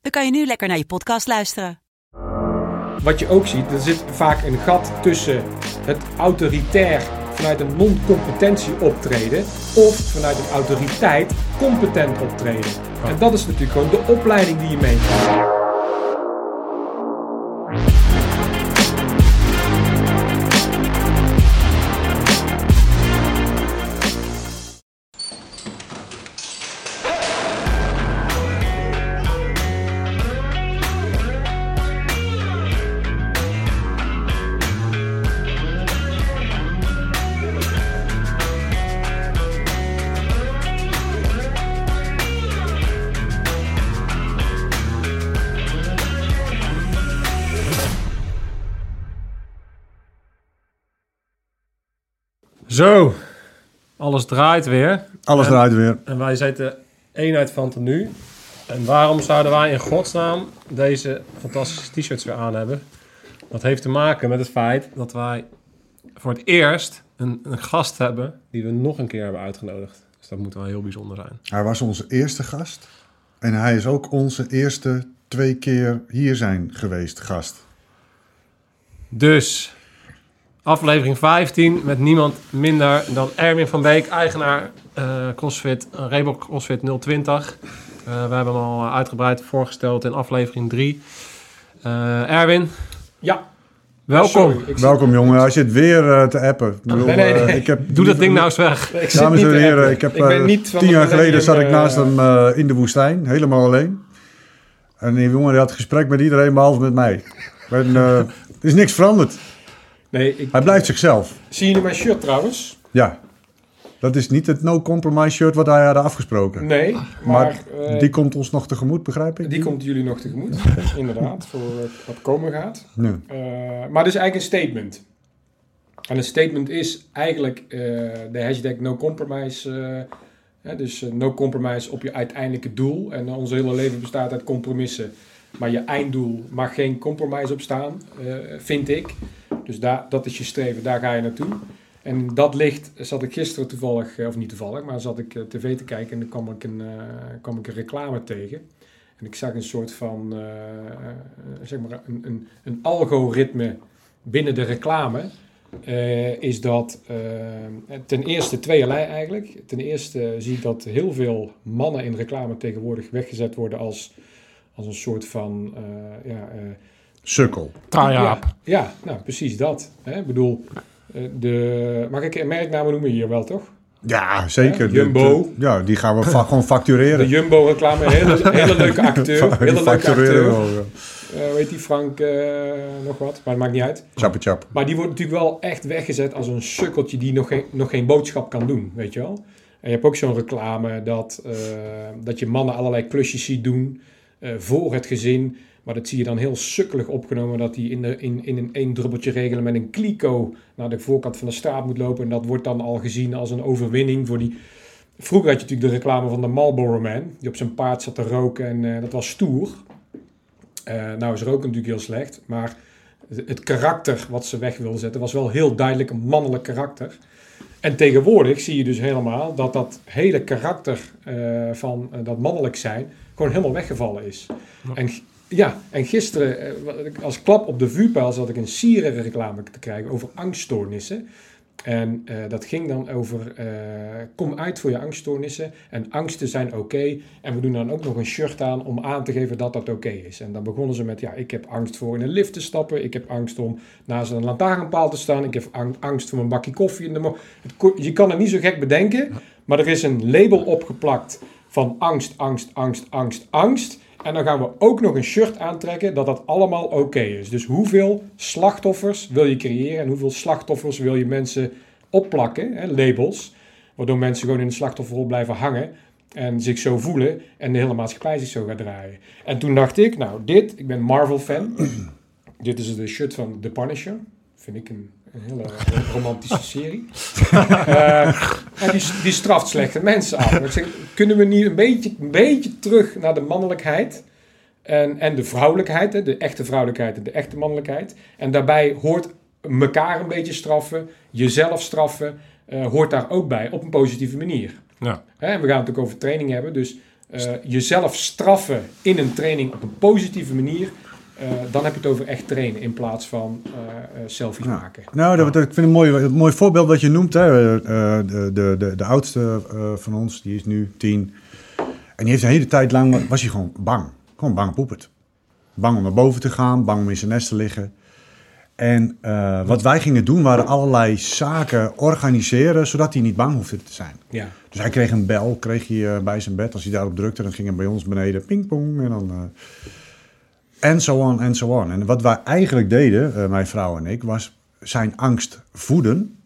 dan kan je nu lekker naar je podcast luisteren. Wat je ook ziet, er zit vaak een gat tussen het autoritair vanuit een non-competentie optreden of vanuit een autoriteit competent optreden. En dat is natuurlijk gewoon de opleiding die je meekrijgt. Alles draait weer. Alles En- draait weer. En wij zitten eenheid van tenue. En waarom zouden wij in godsnaam deze fantastische t-shirts weer aan hebben? Dat heeft te maken met het feit dat wij voor het eerst een, een gast hebben die we nog een keer hebben uitgenodigd. Dus dat moet wel heel bijzonder zijn. Hij was onze eerste gast. En hij is ook onze eerste twee keer hier zijn geweest gast. Dus aflevering 15 met niemand minder dan Erwin van Beek, eigenaar eh CrossFit, uh, Reebok CrossFit 020. Eh, we hebben hem al uitgebreid voorgesteld in aflevering 3. Eh, Erwin, Ja, welkom. sorry, Welkom jongen, hij zit weer eh, te appen. Ik bedoel, Nee, nee, eh, nee. ik heb, Doe dat ding nou eens weg. ik Dames en heren, ik heb ik eh, tien jaar geleden zat ik naast eh, hem eh, in de woestijn, helemaal alleen. En die jongen die had gesprek met iedereen behalve met mij. En, eh, er is niks veranderd. Nee, ik, Hij blijft zichzelf. zie jullie mijn shirt trouwens? Ja. Dat is niet het no compromise shirt wat wij hadden afgesproken. Nee, maar, maar eh, die komt ons nog tegemoet, begrijp ik? die komt jullie nog tegemoet. Inderdaad, voor wat komen gaat. Nee. Eh, maar het is eigenlijk een statement. En een statement is eigenlijk eh, de hashtag no compromise. hè, dus no compromise op je uiteindelijke doel. En ons hele leven bestaat uit compromissen. Maar je einddoel mag geen compromise op staan, vind ik. Dus daar, dat is je streven, daar ga je naartoe. En dat ligt, zat ik gisteren toevallig, eh, of niet toevallig, maar zat ik eh, tv te kijken en dan kwam ik een, eh, kwam ik een reclame tegen. En ik zag een soort van, zeg maar, een, een, een algoritme binnen de reclame. is dat ten eerste tweeërlei eigenlijk. Ten eerste zie ik dat heel veel mannen in reclame tegenwoordig weggezet worden als, als een soort van, ja, Sukkel. Try-up. ja, ja, nou precies dat. Hè? Ik bedoel, eh, de, mag ik een merknamen noemen hier wel toch? Ja, zeker. Ja, Jumbo. De- de- ja, die gaan we va- gewoon factureren. De Jumbo-reclame, hele, hele leuke acteur. Die Hele leuke factureren acteur. wel, ja. Eh, weet die Frank eh, nog wat, maar het maakt niet uit. Chappe chap. Maar die wordt natuurlijk wel echt weggezet als een sukkeltje die nog geen, nog geen boodschap kan doen, weet je wel. En je hebt ook zo'n reclame dat, eh, dat je mannen allerlei klusjes ziet doen eh, voor het gezin. Maar dat zie je dan heel sukkelig opgenomen dat hij in, de, in, in een één druppeltje regelen met een kliko naar de voorkant van de straat moet lopen. En dat wordt dan al gezien als een overwinning voor die... Vroeger had je natuurlijk de reclame van de Marlboro Man, die op zijn paard zat te roken en eh, dat was stoer. Eh, nou is roken natuurlijk heel slecht, maar het- karakter wat ze weg wilden zetten was wel heel duidelijk een mannelijk karakter. En tegenwoordig zie je dus helemaal dat dat hele karakter eh, van dat mannelijk zijn gewoon helemaal weggevallen is. En, ja, en gisteren, eh, als klap op de vuurpijl, zat ik een sierere reclame te krijgen over angststoornissen. En eh, dat ging dan over, eh, kom uit voor je angststoornissen en angsten zijn oké. En we doen dan ook nog een shirt aan om aan te geven dat dat oké is. En dan begonnen ze met, ja, ik heb angst voor in een lift te stappen. Ik heb angst om naast een lantaarnpaal te staan. Ik heb ang- angst voor een bakje koffie in de morgen. Je kan het niet zo gek bedenken, maar er is een label opgeplakt van angst, angst, angst, angst, angst. En dan gaan we ook nog een shirt aantrekken dat dat allemaal oké is. Dus hoeveel slachtoffers wil je creëren en hoeveel slachtoffers wil je mensen opplakken, hè, labels, waardoor mensen gewoon in de slachtofferrol blijven hangen. En zich zo voelen en de hele maatschappij zich zo gaat draaien. En toen dacht ik, nou dit, ik ben Marvel-fan. dit is de shirt van The Punisher. Vind ik een, een hele romantische serie. Eh, en die, die straft slechte mensen ik zeg, kunnen we niet een beetje, een beetje terug naar de mannelijkheid? En, en de vrouwelijkheid, hè, de echte vrouwelijkheid en de echte mannelijkheid. En daarbij hoort elkaar een beetje straffen, jezelf straffen, eh, hoort daar ook bij op een positieve manier. Ja. Hè, en we gaan het ook over training hebben. Dus eh, jezelf straffen in een training op een positieve manier. Eh, dan heb je het over echt trainen in plaats van eh, selfies maken. Nou, dat, dat- ik vind een mooi, een mooi voorbeeld wat je noemt. Hè. De, de, de, de oudste van ons, die is nu tien. En die heeft een hele tijd lang, was hij gewoon bang. Gewoon bang poepert. Bang om naar boven te gaan, bang om in zijn nest te liggen. En wat wij gingen doen, waren allerlei zaken organiseren, zodat hij niet bang hoefde te zijn. Ja, Dus hij kreeg een bel, kreeg hij bij zijn bed. Als hij daarop drukte, dan ging hij bij ons beneden pingpong. En dan... en zo on, en zo on. En wat wij eigenlijk deden, eh, mijn vrouw en ik, was zijn angst voeden.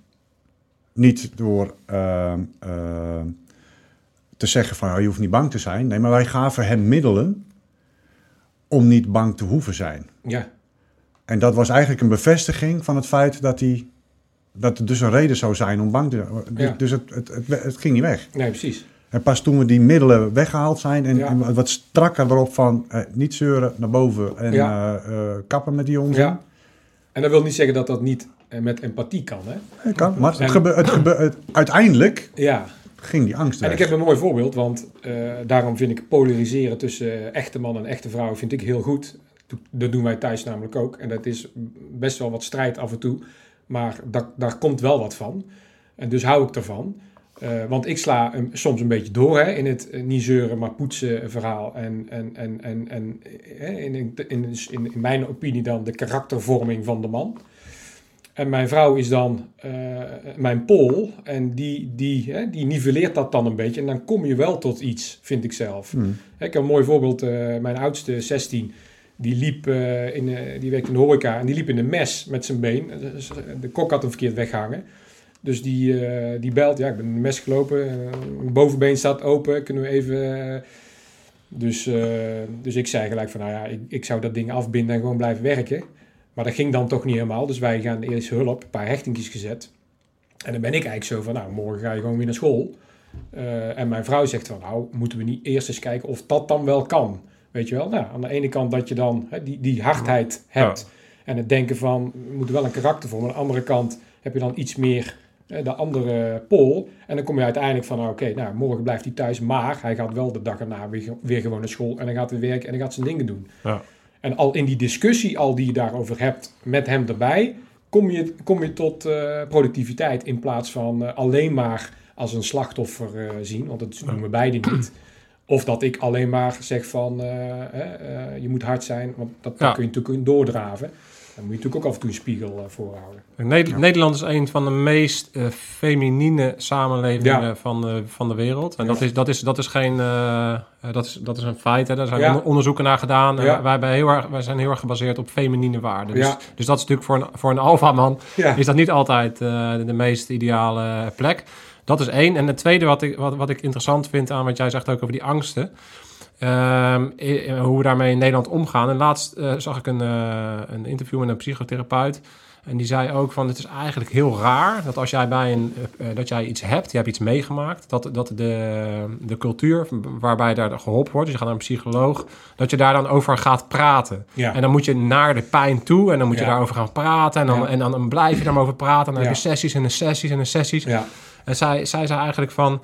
Niet door ehm, ehm, te zeggen van, oh, je hoeft niet bang te zijn. Nee, maar wij gaven hem middelen om niet bang te hoeven zijn. ja, En dat was eigenlijk een bevestiging van het feit dat hij... Dat er dus een reden zou zijn om bang te zijn. Ja. Dus het, het, het, het ging niet weg. nee, precies. En pas toen we die middelen weggehaald zijn en, Ja. en wat strakker erop van eh, niet zeuren naar boven en Ja. eh, eh, kappen met die onzin. Ja. En dat wil niet zeggen dat dat niet met empathie kan, hè? Kan, maar het En- gebe- het gebe- het- uiteindelijk Ja, ging die angst En weg. ik heb een mooi voorbeeld, want daarom vind ik polariseren tussen echte man en echte vrouw vind ik heel goed. Dat doen wij thuis namelijk ook. En dat is best wel wat strijd af en toe, maar daar, daar komt wel wat van. En dus hou ik ervan. Eh, want ik sla soms een beetje door hè, in het eh, niet zeuren, maar poetsen verhaal. En, en, en, en, en eh, in, in, in, in mijn opinie dan de karaktervorming van de man. En mijn vrouw is dan eh, mijn pol. En die, die, hè, die nivelleert dat dan een beetje. En dan kom je wel tot iets, vind ik zelf. Hmm. Ik heb een mooi voorbeeld. eh, mijn oudste, 16, die liep eh, in, eh, die werkte in de horeca. En die liep in een mes met zijn been. Eh, De kok had hem verkeerd weggehangen. Dus die, eh, die belt. Ja, ik ben in een mes gelopen. eh, Mijn bovenbeen staat open. Kunnen we even... eh, dus, eh, dus ik zei gelijk van, nou ja, ik, ik zou dat ding afbinden en gewoon blijven werken. Maar dat ging dan toch niet helemaal. Dus wij gaan eerst hulp, een paar hechtingjes gezet. En dan ben ik eigenlijk zo van, nou, morgen ga je gewoon weer naar school. Eh, en mijn vrouw zegt van, nou, moeten we niet eerst eens kijken of dat dan wel kan. Weet je wel? Nou, aan de ene kant dat je dan hè, die, die hardheid hebt. En het denken van, we moeten wel een karakter vormen. Aan de andere kant heb je dan iets meer eh, de andere pol. En dan kom je uiteindelijk van, nou, oké, nou, morgen blijft hij thuis. Maar hij gaat wel de dag erna weer, weer gewoon naar school. En dan gaat hij werken en hij gaat zijn dingen doen. Ja. En al in die discussie, al die je daarover hebt met hem erbij, kom je, kom je tot eh, productiviteit in plaats van eh, alleen maar als een slachtoffer eh, zien, want dat doen we beide niet. Of dat ik alleen maar zeg van eh, eh, je moet hard zijn, want dat, Ja. dat kun je natuurlijk doordraven. Dan moet je natuurlijk ook af en toe een spiegel eh, voorhouden. Ne- Nederland is een van de meest eh, feminine samenlevingen Ja. van, de, van de wereld. En Ja. dat, is, dat, is, dat is geen. eh, dat, is, dat is een feit. Hè. Daar zijn onderzoeken naar gedaan. En wij, hebben heel erg, wij zijn heel erg gebaseerd op feminine waarden. Dus, dus dat is natuurlijk voor een, voor een alfaman is dat niet altijd de, de meest ideale plek. Dat is één. En het tweede wat ik, wat, wat ik interessant vind aan wat jij zegt ook over die angsten. Ehm, hoe we daarmee in Nederland omgaan. En laatst eh, zag ik een, eh, een interview met een psychotherapeut. En die zei ook van het is eigenlijk heel raar dat als jij bij een eh, dat jij iets hebt, je hebt iets meegemaakt, dat, dat de, de cultuur waarbij daar geholpen wordt, dus je gaat naar een psycholoog, dat je daar dan over gaat praten. ja. En dan moet je naar de pijn toe en dan moet je daarover gaan praten. En dan, Ja. en dan, blijf je daarover praten. En dan heb je sessies en de sessies en de sessies. ja. En zij, zij zei eigenlijk van...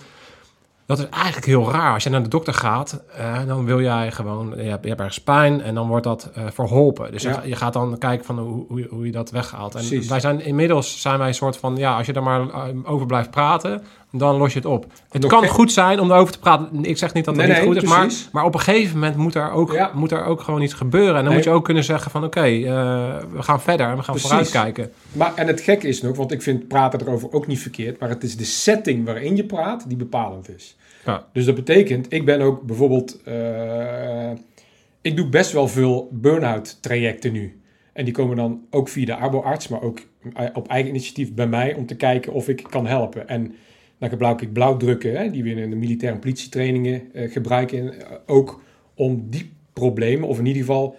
Dat is eigenlijk heel raar. Als je naar de dokter gaat, eh, dan wil jij gewoon... Je hebt, je hebt ergens pijn en dan wordt dat eh, verholpen. Dus je Ja. ga- je, gaat dan kijken van hoe, hoe, je- hoe je dat weghaalt. En Precies. wij zijn inmiddels zijn wij een soort van... Ja, als je er maar eh, over blijft praten, dan los je het op. Het Nog kan geen- goed zijn om erover te praten. Ik zeg niet dat het Nee, niet nee, goed is, maar, precies. maar op een gegeven moment moet er ook, Ja. moet er ook gewoon iets gebeuren. En dan Nee. moet je ook kunnen zeggen van... Oké, we gaan verder en we gaan vooruitkijken. Maar, en het gekke is nog, want ik vind praten erover ook niet verkeerd, maar het is de setting waarin je praat die bepalend is. Ja. Dus dat betekent, ik ben ook bijvoorbeeld, eh, ik doe best wel veel burn-out trajecten nu. En die komen dan ook via de arboarts, maar ook op eigen initiatief bij mij om te kijken of ik kan helpen. En Dan gebruik ik blauwdrukken, hè, die we in de militaire en politietrainingen eh, gebruiken. eh, ook om die problemen, of in ieder geval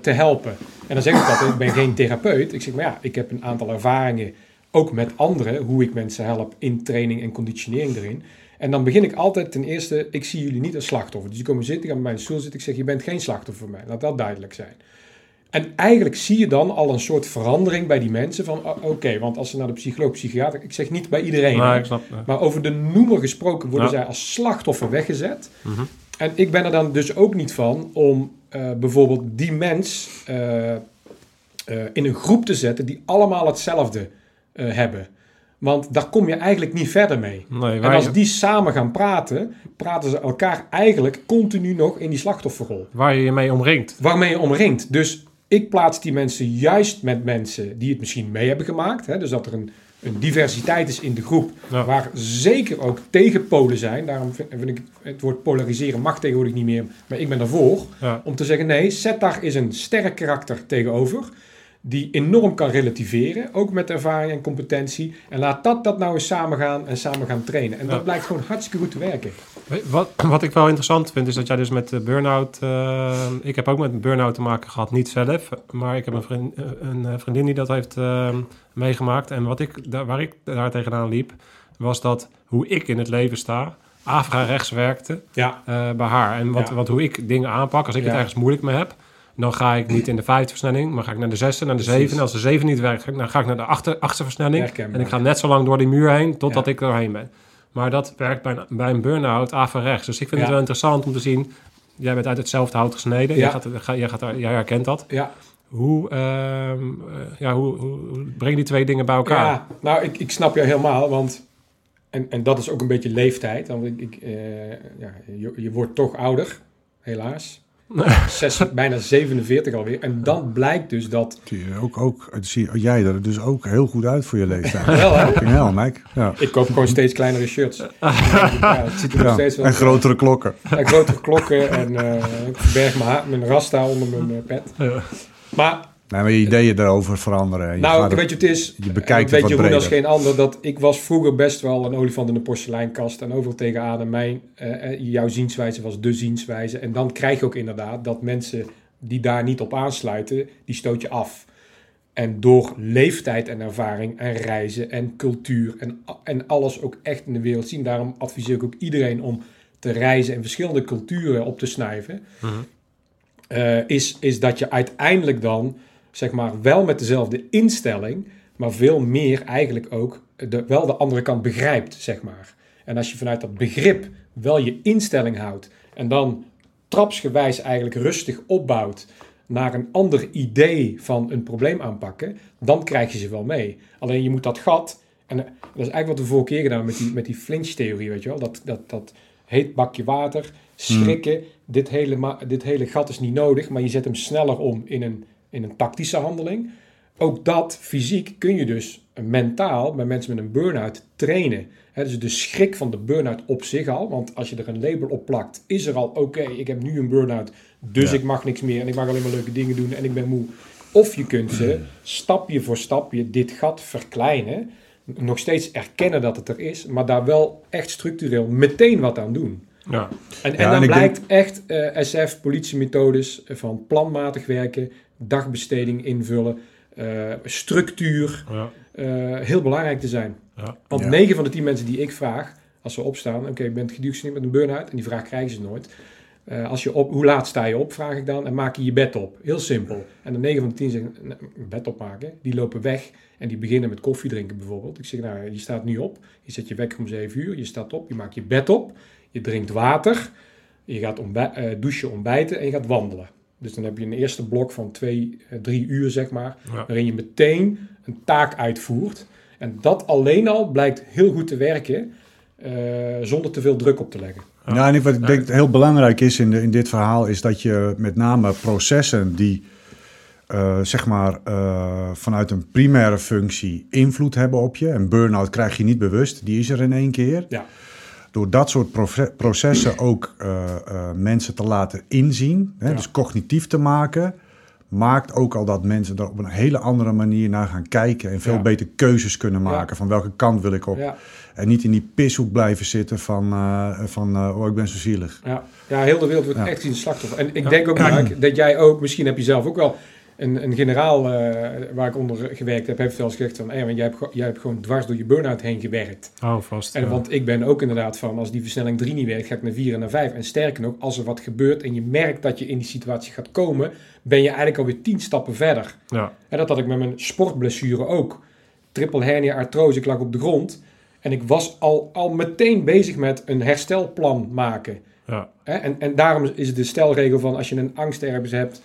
te helpen. En dan zeg ik altijd, ik ben geen therapeut. Ik zeg, maar ja, ik heb een aantal ervaringen, ook met anderen, hoe ik mensen help in training en conditionering erin. En dan begin ik altijd ten eerste, ik zie jullie niet als slachtoffer. Dus die komen zitten, gaan bij mijn stoel zitten. Ik zeg, je bent geen slachtoffer voor mij. Laat dat duidelijk zijn. En eigenlijk zie je dan al een soort verandering bij die mensen van, oké, want als ze naar de psycholoog, psychiater, ik zeg niet bij iedereen, Maar hè, ik snap. ja. maar over de noemer gesproken worden Ja. zij als slachtoffer weggezet. Mhm. En ik ben er dan dus ook niet van om eh, bijvoorbeeld die mens eh, eh, in een groep te zetten die allemaal hetzelfde hebben. Want daar kom je eigenlijk niet verder mee. Nee, En als je, die samen gaan praten, praten ze elkaar eigenlijk continu nog in die slachtofferrol. waar je je mee omringt. Waarmee je omringt. Dus ik plaats die mensen juist met mensen die het misschien mee hebben gemaakt. Hè? Dus dat er een, een diversiteit is in de groep. Ja. Waar zeker ook tegenpolen zijn. Daarom vind, vind ik het woord polariseren mag tegenwoordig niet meer. Maar ik ben ervoor. Ja. Om te zeggen, nee, zet daar eens een sterk karakter tegenover. Die enorm kan relativeren. Ook met ervaring en competentie. En laat dat, dat nou eens samen gaan en samen gaan trainen. En Ja. dat blijkt gewoon hartstikke goed te werken. Wat, wat ik wel interessant vind, is dat jij dus met de burn-out... eh, ik heb ook met burn-out te maken gehad, niet zelf. Maar ik heb een, vriend, eh, een eh, vriendin die dat heeft eh, meegemaakt. En wat ik, waar ik daar tegenaan liep, was dat hoe ik in het leven sta... Afra-rechts werkte Ja, eh, bij haar. En wat, Ja. wat, hoe ik dingen aanpak, als ik het ergens moeilijk mee heb... Dan ga ik niet in de vijfde versnelling, maar ga ik naar de zesde, naar de zevende. Als de zevende niet werkt, dan ga ik naar de achter, achtste versnelling. Herkenbaar. En ik ga net zo lang door die muur heen, totdat Ja. ik er doorheen ben. Maar dat werkt bij een, bij een burn-out averechts. Dus ik vind Ja. het wel interessant om te zien... Jij bent uit hetzelfde hout gesneden. Ja. Jij, gaat, jij, gaat, jij herkent dat. ja. Hoe, eh, ja, hoe, hoe, breng je die twee dingen bij elkaar? Ja, nou, ik, ik snap je helemaal, want... En, en dat is ook een beetje leeftijd. Want ik, ik, eh, ja, je, je wordt toch ouder, helaas. Zes, bijna 47 alweer. En dan blijkt dus dat... Zie je Ook, ook, zie jij er dus ook heel goed uit voor je leeftijd. Wel, hè? Hell, Mike. Ja. Ik koop gewoon steeds kleinere shirts. ja, het ziet er nog Ja. steeds wel... En grotere klokken. En grotere klokken en eh, ik verberg mijn, haar- mijn rasta onder mijn eh, pet. Ja. Maar Nee, maar je ideeën daarover veranderen. En je nou, weet je, het is... je bekijkt weet het je hoe als geen ander dat ik was vroeger best wel een olifant in de porseleinkast en overal tegenaan. En mijn, eh, eh, jouw zienswijze was de zienswijze. En dan krijg je ook inderdaad dat mensen die daar niet op aansluiten, die stoot je af. En door leeftijd en ervaring en reizen en cultuur en, en alles ook echt in de wereld zien. Daarom adviseer ik ook iedereen om te reizen en verschillende culturen op te snuiven. Mhm. eh, is, is dat je uiteindelijk dan, zeg maar, wel met dezelfde instelling, maar veel meer eigenlijk ook de, wel de andere kant begrijpt, zeg maar. En als je vanuit dat begrip wel je instelling houdt en dan trapsgewijs eigenlijk rustig opbouwt naar een ander idee van een probleem aanpakken, dan krijg je ze wel mee. Alleen je moet dat gat, en dat is eigenlijk wat we vorige keer gedaan met die, met die flinch-theorie, weet je wel, dat, dat, dat heet bakje water, schrikken, dit, hele dit hele gat is niet nodig, maar je zet hem sneller om in een, in een tactische handeling. Ook dat fysiek kun je dus mentaal bij mensen met een burn-out trainen. Hè, dus de schrik van de burn-out op zich al, want als je er een label op plakt, is er al oké, ik heb nu een burn-out, dus Ja. ik mag niks meer en ik mag alleen maar leuke dingen doen en ik ben moe. Of je kunt ze stapje voor stapje dit gat verkleinen, nog steeds erkennen dat het er is, maar daar wel echt structureel meteen wat aan doen. Ja. En, en Ja, dan en blijkt echt SF, politiemethodes eh, van planmatig werken, dagbesteding invullen, eh, structuur, Ja. eh, heel belangrijk te zijn. Ja. Want Ja. 9 van de 10 mensen die ik vraag, als ze opstaan, oké, je bent gediagnosticeerd met een burn-out, en die vraag krijgen ze nooit. Eh, als je op, hoe laat sta je op, vraag ik dan, en maak je je bed op. Heel simpel. En de 9 van de 10 zeggen, "Nou, bed opmaken, die lopen weg en die beginnen met koffie drinken bijvoorbeeld. Ik zeg, nou, je staat nu op, je zet je wekker om 7 uur, je staat op, je maakt je bed op, je drinkt water, je gaat ontbij- eh, douchen, ontbijten en je gaat wandelen. Dus dan heb je een eerste blok van 2, 3 uur, zeg maar, Ja. waarin je meteen een taak uitvoert. En dat alleen al blijkt heel goed te werken, eh, zonder te veel druk op te leggen. Ja. Ja, en wat ik denk heel belangrijk is in, de- in dit verhaal, is dat je met name processen die eh, zeg maar eh, vanuit een primaire functie invloed hebben op je. En burn-out krijg je niet bewust, die is er in één keer. Ja. Door dat soort processen ook eh, eh, mensen te laten inzien, hè, Ja. dus cognitief te maken, maakt ook al dat mensen er op een hele andere manier naar gaan kijken en veel Ja. beter keuzes kunnen maken Ja. van welke kant wil ik op. Ja, En niet in die pishoek blijven zitten van, eh, van eh, oh ik ben zo zielig. ja. ja, heel de wereld wordt Ja. echt als slachtoffer. En ik denk ook, Mark, dat jij ook, misschien heb je zelf ook wel... Een, een generaal eh, waar ik onder gewerkt heb, heeft wel eens gezegd van... Hey, jij, hebt, gewoon- jij hebt gewoon dwars door je burn-out heen gewerkt. Oh, vast. En, ja. Want ik ben ook inderdaad van, als die versnelling 3 niet werkt, ga ik naar 4 en naar 5. En sterker nog, als er wat gebeurt en je merkt dat je in die situatie gaat komen, ben je eigenlijk alweer 10 stappen verder. ja. En dat had ik met mijn sportblessure ook. Triple hernia artrose, ik lag op de grond. En ik was al, al meteen bezig met een herstelplan maken. Ja. En, en daarom is de stelregel van als je een angst ergens hebt,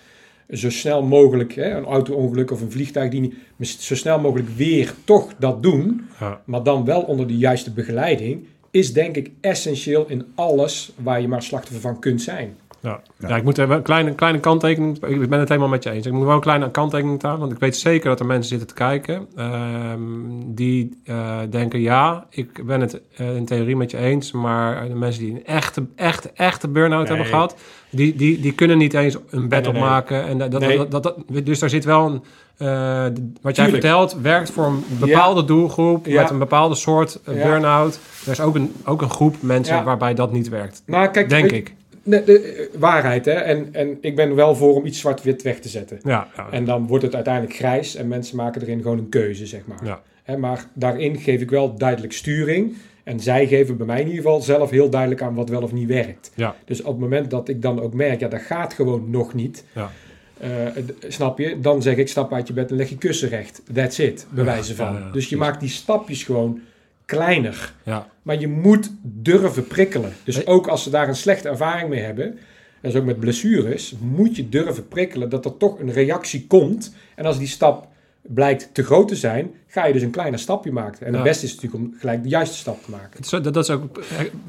zo snel mogelijk, hè, een auto-ongeluk of een vliegtuig, die niet, zo snel mogelijk weer toch dat doen Ja. maar dan wel onder de juiste begeleiding, is denk ik essentieel in alles waar je maar slachtoffer van kunt zijn. Ja. Ja. Ik moet even een kleine, kleine kanttekening. Ik ben het helemaal met je eens. Ik moet wel een kleine kanttekening aan, want ik weet zeker dat er mensen zitten te kijken ehm, die eh, denken: ja, ik ben het eh, in theorie met je eens, maar de mensen die een echte, echte, echte burn-out Nee. hebben gehad, die, die, die kunnen niet eens een bed Nee, opmaken. En dat, dat, dat, dus daar zit wel een. eh, wat jij vertelt werkt voor een bepaalde doelgroep Ja. met een bepaalde soort Ja. burn-out. Er is ook een, ook een groep mensen waarbij dat niet werkt. Maar kijk, Denk ik. De, de, eh, waarheid, hè? En, en ik ben wel voor om iets zwart-wit weg te zetten. Ja, ja. En dan wordt het uiteindelijk grijs en mensen maken erin gewoon een keuze, zeg maar. Ja. Hè, maar daarin geef ik wel duidelijk sturing. En zij geven bij mij in ieder geval zelf heel duidelijk aan wat wel of niet werkt. Ja. Dus op het moment dat ik dan ook merk, ja, dat gaat gewoon nog niet. Ja. eh, snap je? Dan zeg ik, stap uit je bed en leg je kussen recht. That's it, bij wijze van. dus je maakt die stapjes gewoon kleiner. ja. Maar je moet durven prikkelen. Dus ook als ze daar een slechte ervaring mee hebben, en zo ook met blessures, moet je durven prikkelen dat er toch een reactie komt. En als die stap blijkt te groot te zijn, ga je dus een kleiner stapje maken. En Ja. het beste is natuurlijk om gelijk de juiste stap te maken. Dat, dat is ook, eh,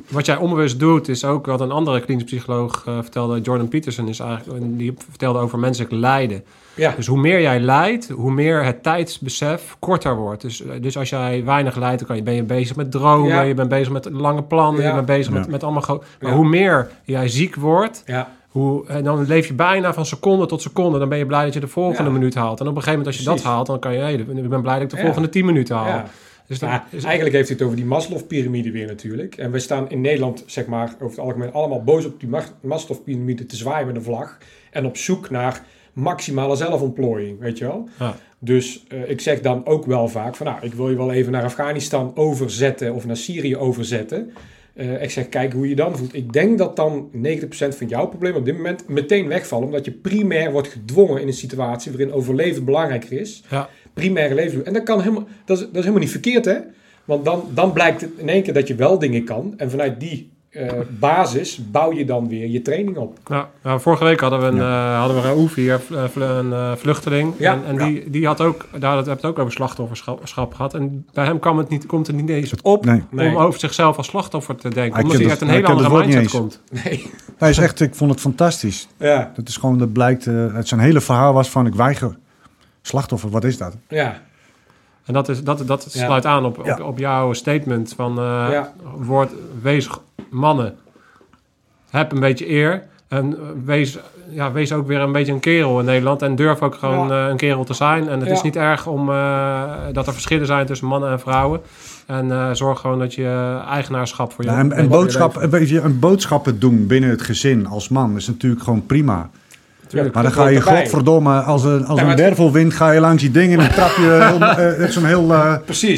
wat jij onbewust doet, is ook wat een andere klinisch psycholoog eh, vertelde. Jordan Peterson is eigenlijk, die vertelde over menselijk lijden. Ja, Dus hoe meer jij lijdt, hoe meer het tijdsbesef korter wordt. Dus, eh, dus als jij weinig lijdt, dan kan je, ben je bezig met dromen, Ja. je bent bezig met lange plannen, Ja. je bent bezig Ja. met, met allemaal. Maar Ja. hoe meer jij ziek wordt, ja, hoe, en dan leef je bijna van seconde tot seconde. Dan ben je blij dat je de volgende Ja. minuut haalt. En op een gegeven moment als je Precies. dat haalt, dan kan je, hey, ik ben blij dat ik de Ja. volgende tien minuten haal. ja. Dus dan, Ja, is- eigenlijk heeft hij het over die Maslow-pyramide weer natuurlijk. En we staan in Nederland, zeg maar, over het algemeen allemaal boos op die Mas- Maslow-pyramide te zwaaien met een vlag. En op zoek naar maximale zelfontplooiing, weet je wel. Ja. Dus eh, ik zeg dan ook wel vaak van, nou, ik wil je wel even naar Afghanistan overzetten of naar Syrië overzetten. Eh, ik zeg, kijk hoe je dan voelt. Ik denk dat dan 90% van jouw problemen op dit moment meteen wegvallen. Omdat je primair wordt gedwongen in een situatie waarin overleven belangrijker is ja. primaire leven. En dat, kan helemaal, dat, is, dat is helemaal niet verkeerd, hè? Want dan, dan blijkt het in één keer dat je wel dingen kan. En vanuit die eh, basis bouw je dan weer je training op. Ja, nou, vorige week hadden we een, eh hadden we Raouf hier, vl- vl- een eh, vluchteling. Ja, en en ja. die, die had ook, daar hebben we het ook over slachtofferschap gehad. En bij hem kwam het niet, komt het niet eens op Nee. Nee. om over zichzelf als slachtoffer te denken. Hij omdat hij uit een hele andere mindset niet komt. Nee. Hij is echt, ik vond het fantastisch. Ja, Dat is gewoon, dat blijkt, eh, het zijn hele verhaal was van ik weiger. Slachtoffer, wat is dat? ja, En dat, is, dat, dat Ja. sluit aan op, op, Ja. op jouw statement van eh Ja. woord, wees mannen, heb een beetje eer. En wees, ja, wees ook weer een beetje een kerel in Nederland. En durf ook gewoon Ja. eh, een kerel te zijn. En het is niet erg om, eh, dat er verschillen zijn tussen mannen en vrouwen. En eh, zorg gewoon dat je eigenaarschap voor je... Ja, en, en, je boodschap, je, een boodschappen doen binnen het gezin als man is natuurlijk gewoon prima. Tuurlijk. Maar dan ga je godverdomme, als een, als Ja, een wervelwind ga je langs die dingen en dan trap je eh, zo'n heel eh,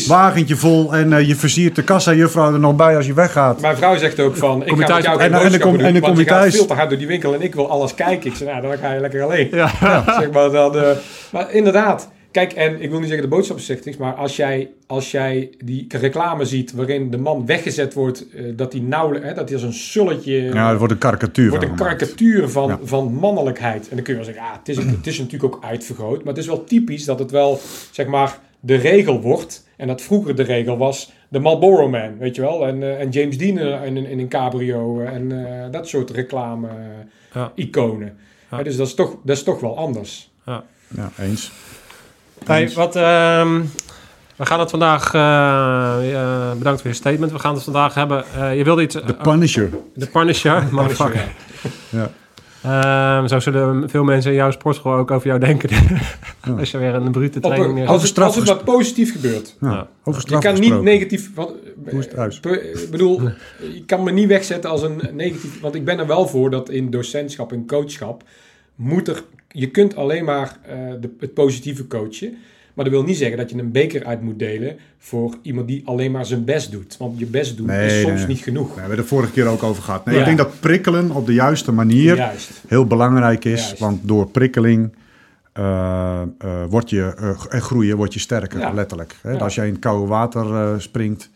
wagentje vol en eh, je versiert de kassa-juffrouw er nog bij als je weggaat. Mijn vrouw zegt ook van, ik Kom je ga met thuis- jou en- en dan kom- doen, en dan want kom je thuis. veel te hard door die winkel en ik wil alles kijken. Ik zeg, nou, dan ga je lekker alleen. Ja. zeg maar, dan, eh, maar inderdaad, kijk, en ik wil niet zeggen de boodschappenstichting, maar als jij, als jij die reclame ziet waarin de man weggezet wordt, eh, dat hij nauwelijks, hè, dat hij als een sulletje, Ja, het wordt een karikatuur wordt van een karikatuur van, Ja. van mannelijkheid. En dan kun je wel zeggen, ja, het is, het is natuurlijk ook uitvergroot, maar het is wel typisch dat het wel, zeg maar, de regel wordt. En dat vroeger de regel was de Marlboro Man, weet je wel. En, eh, en James Dean in, in, in een cabrio en eh, dat soort reclame-iconen. Ja. dus dat is, toch, dat is toch wel anders. Ja, eens. Hey, wat, ehm, we gaan het vandaag... eh, eh, bedankt voor je statement. We gaan het vandaag hebben... eh, je wilde iets... De Punisher. De Punisher, motherfucker. Ja. Ehm, zo zullen veel mensen in jouw sportschool ook over jou denken. Als je weer een brute training neerzet. als, het, als het wat positief gebeurt. Ja, Ja. Over Je kan niet negatief... Want, Hoe is het Ik bedoel, je kan me niet wegzetten als een negatief... Want ik ben er wel voor dat in docentschap en coachschap... Moet er, je kunt alleen maar eh, de, het positieve coachen. Maar dat wil niet zeggen dat je een beker uit moet delen... voor iemand die alleen maar zijn best doet. Want je best doen Nee, is soms nee. niet genoeg. We hebben het de vorige keer ook over gehad. Nee, Ja. Ik denk dat prikkelen op de juiste manier Juist. heel belangrijk is. Juist. Want door prikkeling eh, eh, word je, en groeien word je sterker, Ja. letterlijk. Hè? Ja. Als jij in het koude water springt,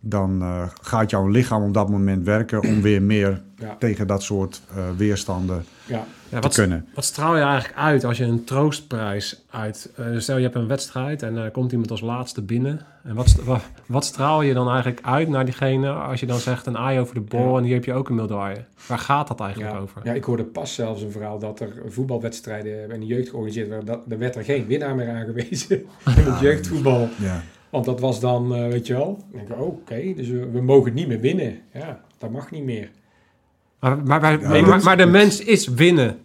dan eh, gaat jouw lichaam op dat moment werken om weer meer Ja. tegen dat soort eh, weerstanden Ja. Ja, te wat, kunnen. wat straal je eigenlijk uit als je een troostprijs uit... eh, stel je hebt een wedstrijd en er komt iemand als laatste binnen. En wat, wat straal je dan eigenlijk uit naar diegene als je dan zegt een eye over de bal Ja. en hier heb je ook een medaille? Waar gaat dat eigenlijk Ja. over? ja, ik hoorde pas zelfs een verhaal dat er voetbalwedstrijden in de jeugd georganiseerd werden. Dat, er werd er geen winnaar meer aangewezen in het jeugdvoetbal. Ja. Want dat was dan, eh, weet je wel, denk ik, oh, oké, dus we, we mogen niet meer winnen. Ja, dat mag niet meer. Maar, maar, maar, Ja, maar, maar de mens is winnen.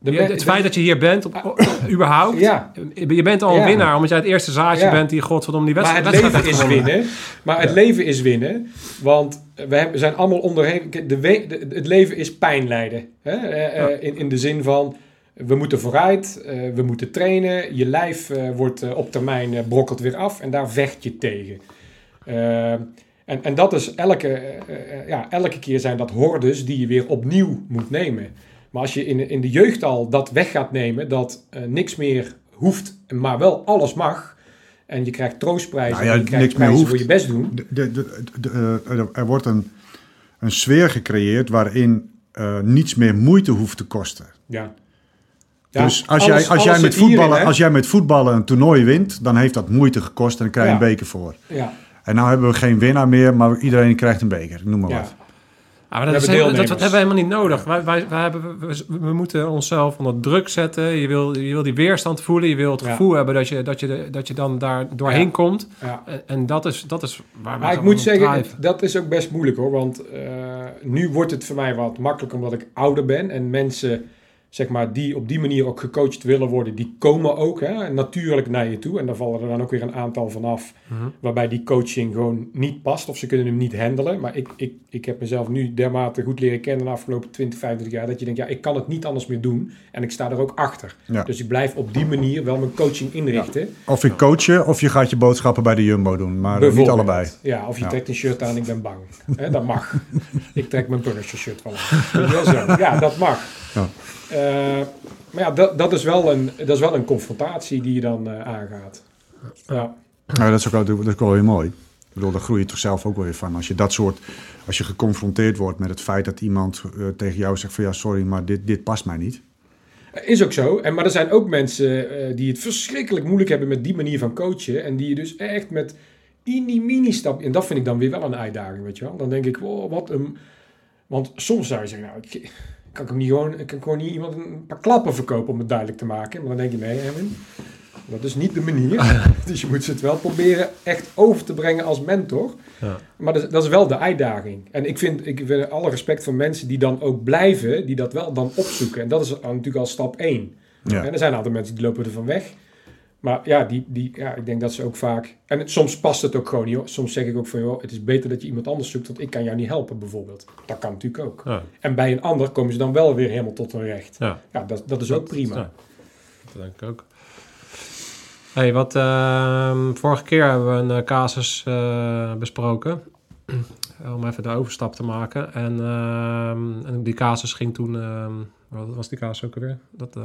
De het de- feit dat je hier bent, op, op- überhaupt, Ja, je bent al een Ja. winnaar, omdat jij het eerste zaadje Ja. bent die godverdomme die maar wedstrijd, het wedstrijd leven is gewonnen. winnen. Maar het leven is winnen, want we hebben- zijn allemaal onderheen. De, de- het leven is pijn lijden. Hè? Eh, eh, in, in de zin van, we moeten vooruit, eh, we moeten trainen. Je lijf eh, wordt eh, op termijn brokkelt weer af en daar vecht je tegen. En, en dat is elke, ja, elke keer zijn dat hordes die je weer opnieuw moet nemen. Maar als je in, in de jeugd al dat weg gaat nemen, dat niks meer hoeft, maar wel alles mag. En je krijgt troostprijzen Nou ja, en je krijgt niks meer prijzen hoeft. voor je best doen. De, de, er wordt een, een sfeer gecreëerd waarin niets meer moeite hoeft te kosten. Ja. Dus als, alles- jij, als, jij met voetballen, als jij met voetballen een toernooi wint, dan heeft dat moeite gekost en dan krijg je Ja. een beker voor. Ja, En nou hebben we geen winnaar meer, maar iedereen krijgt een beker. Noem maar ja. wat. Ah, maar We dat, is hebben helemaal- dat, hebben we helemaal niet nodig. Wij, wij, wij hebben, we, we moeten onszelf onder druk zetten. Je wil, je wil die weerstand voelen. Je wil het Ja. gevoel hebben dat je, dat, je, dat je dan daar doorheen Ja. komt. ja. En, en dat, is, dat is waar we Maar ik moet zeggen, drijven. dat is ook best moeilijk hoor. Want eh, nu wordt het voor mij wat makkelijker omdat ik ouder ben. En mensen, zeg maar, die op die manier ook gecoacht willen worden, die komen ook hè, natuurlijk naar je toe. En daar vallen er dan ook weer een aantal van af. Mhm. Waarbij die coaching gewoon niet past of ze kunnen hem niet handelen. Maar ik, ik, ik heb mezelf nu dermate goed leren kennen de afgelopen 20, 25 jaar. Dat je denkt, ja, ik kan het niet anders meer doen. En ik sta er ook achter. Ja. Dus ik blijf op die manier wel mijn coaching inrichten. Of je coachen, of je gaat je boodschappen bij de Jumbo doen. Maar niet allebei. Ja, of je Ja. trekt een shirt aan, ik ben bang. Hè, dat mag. ik trek mijn Punisher shirt wel aan. Ja, dat mag. Ja. Eh, maar ja, dat, dat, is wel een, dat is wel een confrontatie die je dan eh, aangaat. Ja. Nou, dat, is ook, wel- dat is ook wel weer mooi. Ik bedoel, daar groei je toch zelf ook wel weer van. Als je dat soort, als je geconfronteerd wordt met het feit dat iemand eh, tegen jou zegt van ja, sorry, maar dit, dit past mij niet. Is ook zo. En, maar er zijn ook mensen die het verschrikkelijk moeilijk hebben met die manier van coachen. En die je dus echt met die mini stap. En dat vind ik dan weer wel een uitdaging, weet je wel. Dan denk ik, wow, wat een... Want soms zou je zeggen, nou, ik, kan ik hem niet gewoon, ik kan gewoon niet iemand een paar klappen verkopen om het duidelijk te maken. Maar dan denk je, nee, Erwin, dat is niet de manier. dus je moet ze het wel proberen echt over te brengen als mentor. Ja. Maar dat is, dat is wel de uitdaging. En ik vind, ik vind alle respect voor mensen die dan ook blijven, die dat wel dan opzoeken. En dat is natuurlijk al stap één. Ja. En er zijn altijd mensen die lopen er van weg. Maar ja, die, die, ja, ik denk dat ze ook vaak... En het- soms past het ook gewoon niet. hoor. Soms zeg ik ook van, joh, het is beter dat je iemand anders zoekt... want ik kan jou niet helpen, bijvoorbeeld. Dat kan natuurlijk ook. Ja, En bij een ander komen ze dan wel weer helemaal tot hun recht. ja, Ja, dat, dat is ook prima. Ja, dat denk ik ook. Hey, wat, ehm, vorige keer hebben we een eh, casus eh, besproken. Om even de overstap te maken. En, ehm, en die casus ging toen... wat was die casus ook alweer? Dat, eh,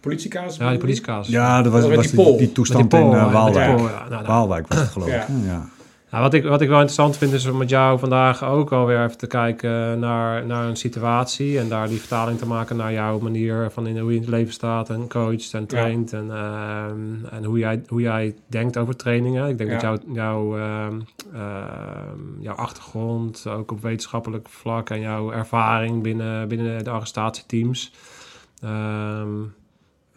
Politiekaas? ja, die politiecasus. Ja, dat was, Dat was die die, toestand die pol, in eh, die Waalwijk. pol, ja, nou, nou. Waalwijk was het geloof ik. Ja. Nou, wat, ik, wat ik wel interessant vind is om met jou vandaag ook alweer even te kijken naar, naar een situatie. En daar die vertaling te maken naar jouw manier van in, hoe je in het leven staat en coacht en traint. En, ehm, en hoe, jij, hoe jij denkt over trainingen. Ik denk Ja. dat jouw jouw ehm, ehm, jouw achtergrond, ook op wetenschappelijk vlak en jouw ervaring binnen, binnen de arrestatieteams.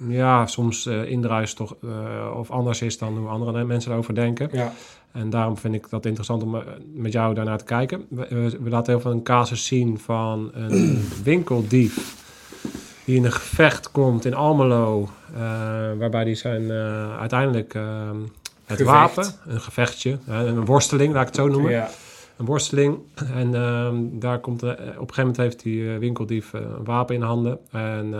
ja, soms eh indruist toch eh, of anders is dan hoe andere mensen erover denken. Ja, En daarom vind ik dat interessant om eh, met jou daarnaar te kijken. We, laten heel veel een casus zien van een winkeldief die in een gevecht komt in Almelo, eh, waarbij die zijn eh, uiteindelijk het Gevecht. wapen, een gevechtje, een worsteling, laat ik het zo noemen. Ja, Een worsteling. En ehm, daar komt, op een gegeven moment heeft die winkeldief een wapen in handen. En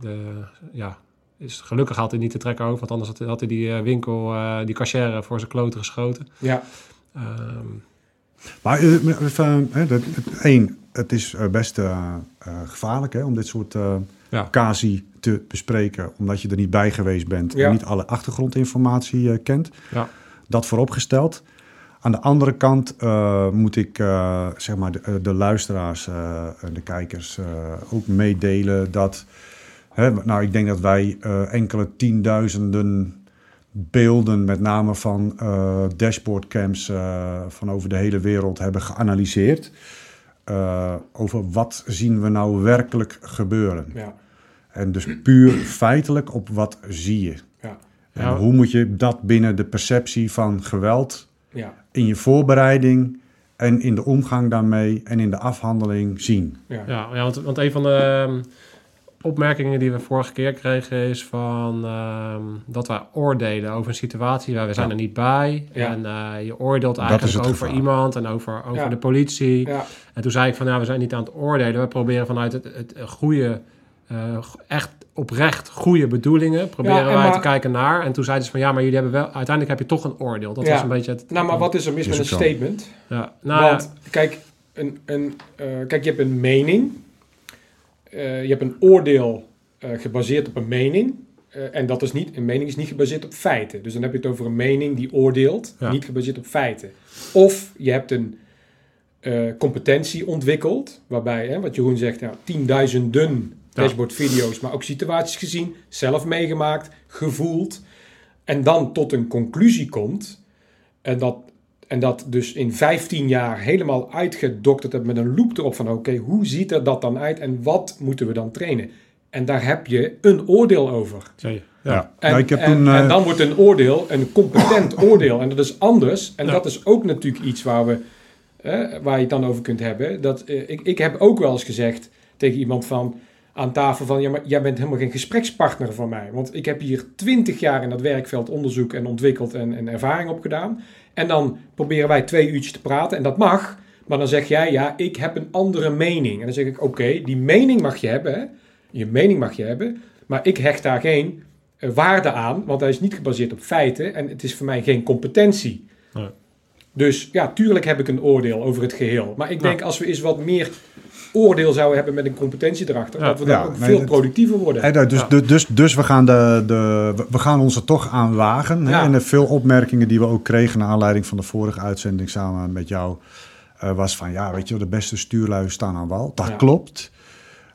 de, ja, is, gelukkig had hij niet de trekker over, want anders had, hij- had hij die eh, winkel, eh, die cashier voor zijn kloten geschoten. ja, Ehm, Maar eh, even, dat, het, één, het is best gevaarlijk hè, om dit soort eh Ja. casi te bespreken, omdat je er niet bij geweest bent Ja. en niet alle achtergrondinformatie eh, kent. ja. Dat vooropgesteld. Aan de andere kant eh, moet ik eh, zeg maar de, eh, de luisteraars eh, en de kijkers eh, ook meedelen dat. Hè, nou, ik denk dat wij eh, enkele tienduizenden beelden, met name van eh, dashboardcams eh, van over de hele wereld, hebben geanalyseerd. Eh, over wat zien we nou werkelijk gebeuren. ja, En dus puur feitelijk op wat zie je. ja, En Ja. hoe moet je dat binnen de perceptie van geweld ja, in je voorbereiding en in de omgang daarmee en in de afhandeling zien? ja. Ja, ja want, want een van de ehm, opmerkingen die we vorige keer kregen is van ehm, dat wij oordelen over een situatie waar we zijn Ja. er niet bij. Ja. En eh, je oordeelt eigenlijk over gevaar. iemand en over, over Ja. de politie. ja. En toen zei ik van ja, we zijn niet aan het oordelen. We proberen vanuit het, het goede, eh, echt oprecht goede bedoelingen, proberen wij maar- te kijken naar. En toen zeiden ze van ja, maar jullie hebben wel, uiteindelijk heb je toch een oordeel. Dat Ja. was een beetje het... Nou, maar wat is er mis Is met een statement? Ja, nou, ja, Want kijk, een, een, eh, kijk, je hebt een mening. Eh, je hebt een oordeel eh, gebaseerd op een mening. Eh, en dat is niet, een mening is niet gebaseerd op feiten. Dus dan heb je het over een mening die oordeelt, Ja. niet gebaseerd op feiten. Of je hebt een competentie ontwikkeld, waarbij, hè, wat Jeroen zegt, ja, tienduizenden Ja. dashboardvideo's, maar ook situaties gezien, zelf meegemaakt, gevoeld. En dan tot een conclusie komt. En dat, en dat dus in 15 jaar helemaal uitgedokterd hebt met een loop erop van oké, hoe ziet er dat dan uit en wat moeten we dan trainen? En daar heb je een oordeel over. Ja. En, Nou, ik heb en, toen, eh, en dan wordt een oordeel een competent oordeel. En dat is anders. En Ja. dat is ook natuurlijk iets waar, we, eh, waar je het dan over kunt hebben. Dat, eh, ik, ik heb ook wel eens gezegd tegen iemand van aan tafel van... ja, maar jij bent helemaal geen gesprekspartner van mij. Want ik heb hier twintig jaar in dat werkveld onderzoek en ontwikkeld en, en ervaring opgedaan. En dan proberen wij twee uurtjes te praten en dat mag. Maar dan zeg jij, ja, ik heb een andere mening. En dan zeg ik, oké, die mening mag je hebben. hè. Je mening mag je hebben. Maar ik hecht daar geen eh, waarde aan, want hij is niet gebaseerd op feiten en het is voor mij geen competentie. Nee. Dus ja, tuurlijk heb ik een oordeel over het geheel. Maar ik denk als we eens wat meer oordeel zouden hebben met een competentie erachter, Ja. dat we dan Ja, ook nee, veel dat- productiever worden. Dus, Ja. dus, dus, dus we, gaan de, de, we- gaan ons er toch aan wagen. En de veel opmerkingen die we ook kregen naar aanleiding van de vorige uitzending samen met jou... eh, was van, ja, weet je wel, de beste stuurlui staan aan wal. Dat Ja. klopt.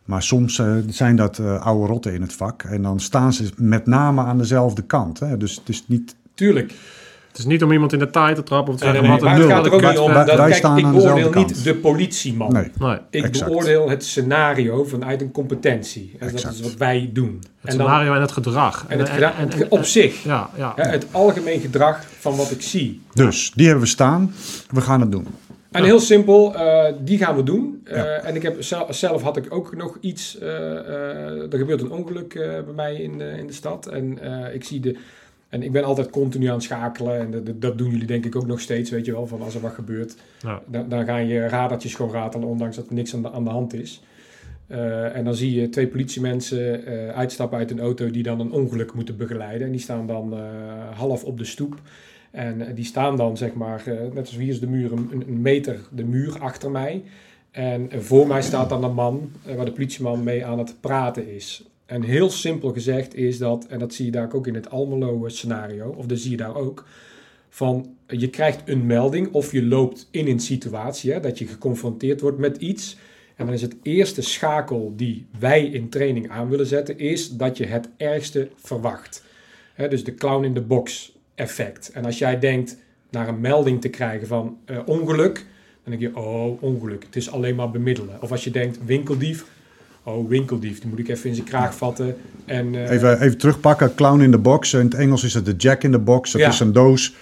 Maar soms eh, zijn dat eh, oude rotten in het vak. En dan staan ze met name aan dezelfde kant. Hè? Dus het is niet... Tuurlijk. Het is niet om iemand in de taai te trappen of te Nee, zeggen nee, wat maar een het nul. gaat er ook niet om. wij- Dat, wij kijk, staan ik beoordeel niet kant. de politieman. Nee. Nee. Ik Exact. beoordeel het scenario vanuit een competentie. En dat is wat wij doen. Het en dan, scenario en het gedrag. en het gedra- op zich. ja, ja. Het algemeen gedrag van wat ik zie. Dus, die hebben we staan. We gaan het doen. En heel simpel, eh, die gaan we doen. Eh, En ik heb zelf, zelf had ik ook nog iets. eh, eh, er gebeurt een ongeluk eh, bij mij in, de- in de stad. En eh, ik zie de. En ik ben altijd continu aan het schakelen. En dat- doen jullie denk ik ook nog steeds, weet je wel. Van als er wat gebeurt, Ja. dan, dan gaan je radartjes gewoon ratelen, ondanks dat er niks aan de, aan de hand is. Eh, en dan zie je twee politiemensen eh, uitstappen uit een auto die dan een ongeluk moeten begeleiden. En die staan dan eh, half op de stoep. En die staan dan, zeg maar, net als hier is de muur, een, een meter de muur achter mij. En voor mij staat dan een man waar de politieman mee aan het praten is. En heel simpel gezegd is dat, en dat zie je daar ook in het Almelo-scenario, of dat zie je daar ook, van eh, je krijgt een melding of je loopt in een situatie hè, dat je geconfronteerd wordt met iets. En dan is het eerste schakel die wij in training aan willen zetten, is dat je het ergste verwacht. Hè, dus de clown in the box effect. En als jij denkt naar een melding te krijgen van eh, ongeluk, dan denk je, oh, ongeluk, het is alleen maar bemiddelen. Of als je denkt winkeldief, oh, winkeldief, die moet ik even in zijn kraag vatten. En, eh, Even, even terugpakken. Clown in the box. In het Engels is het de jack in the box. Dat Ja. is een doos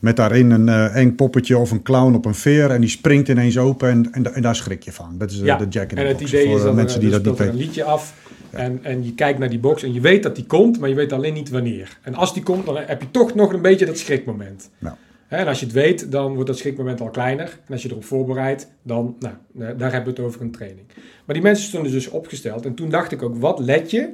met daarin een eh, eng poppetje of een clown op een veer. En die springt ineens open en, en, da- en daar schrik je van. Dat is eh, Ja, de jack in the en het box. idee voor is dat mensen die er dat niet speelt weten. een liedje af. En, en je kijkt naar die box en je weet dat die komt, maar je weet alleen niet wanneer. En als die komt, dan heb je toch nog een beetje dat schrikmoment. Ja. En als je het weet, dan wordt dat schrikmoment al kleiner. En als je erop voorbereidt, dan, nou, daar hebben we het over een training. Maar die mensen stonden dus opgesteld. En toen dacht ik ook, wat let je?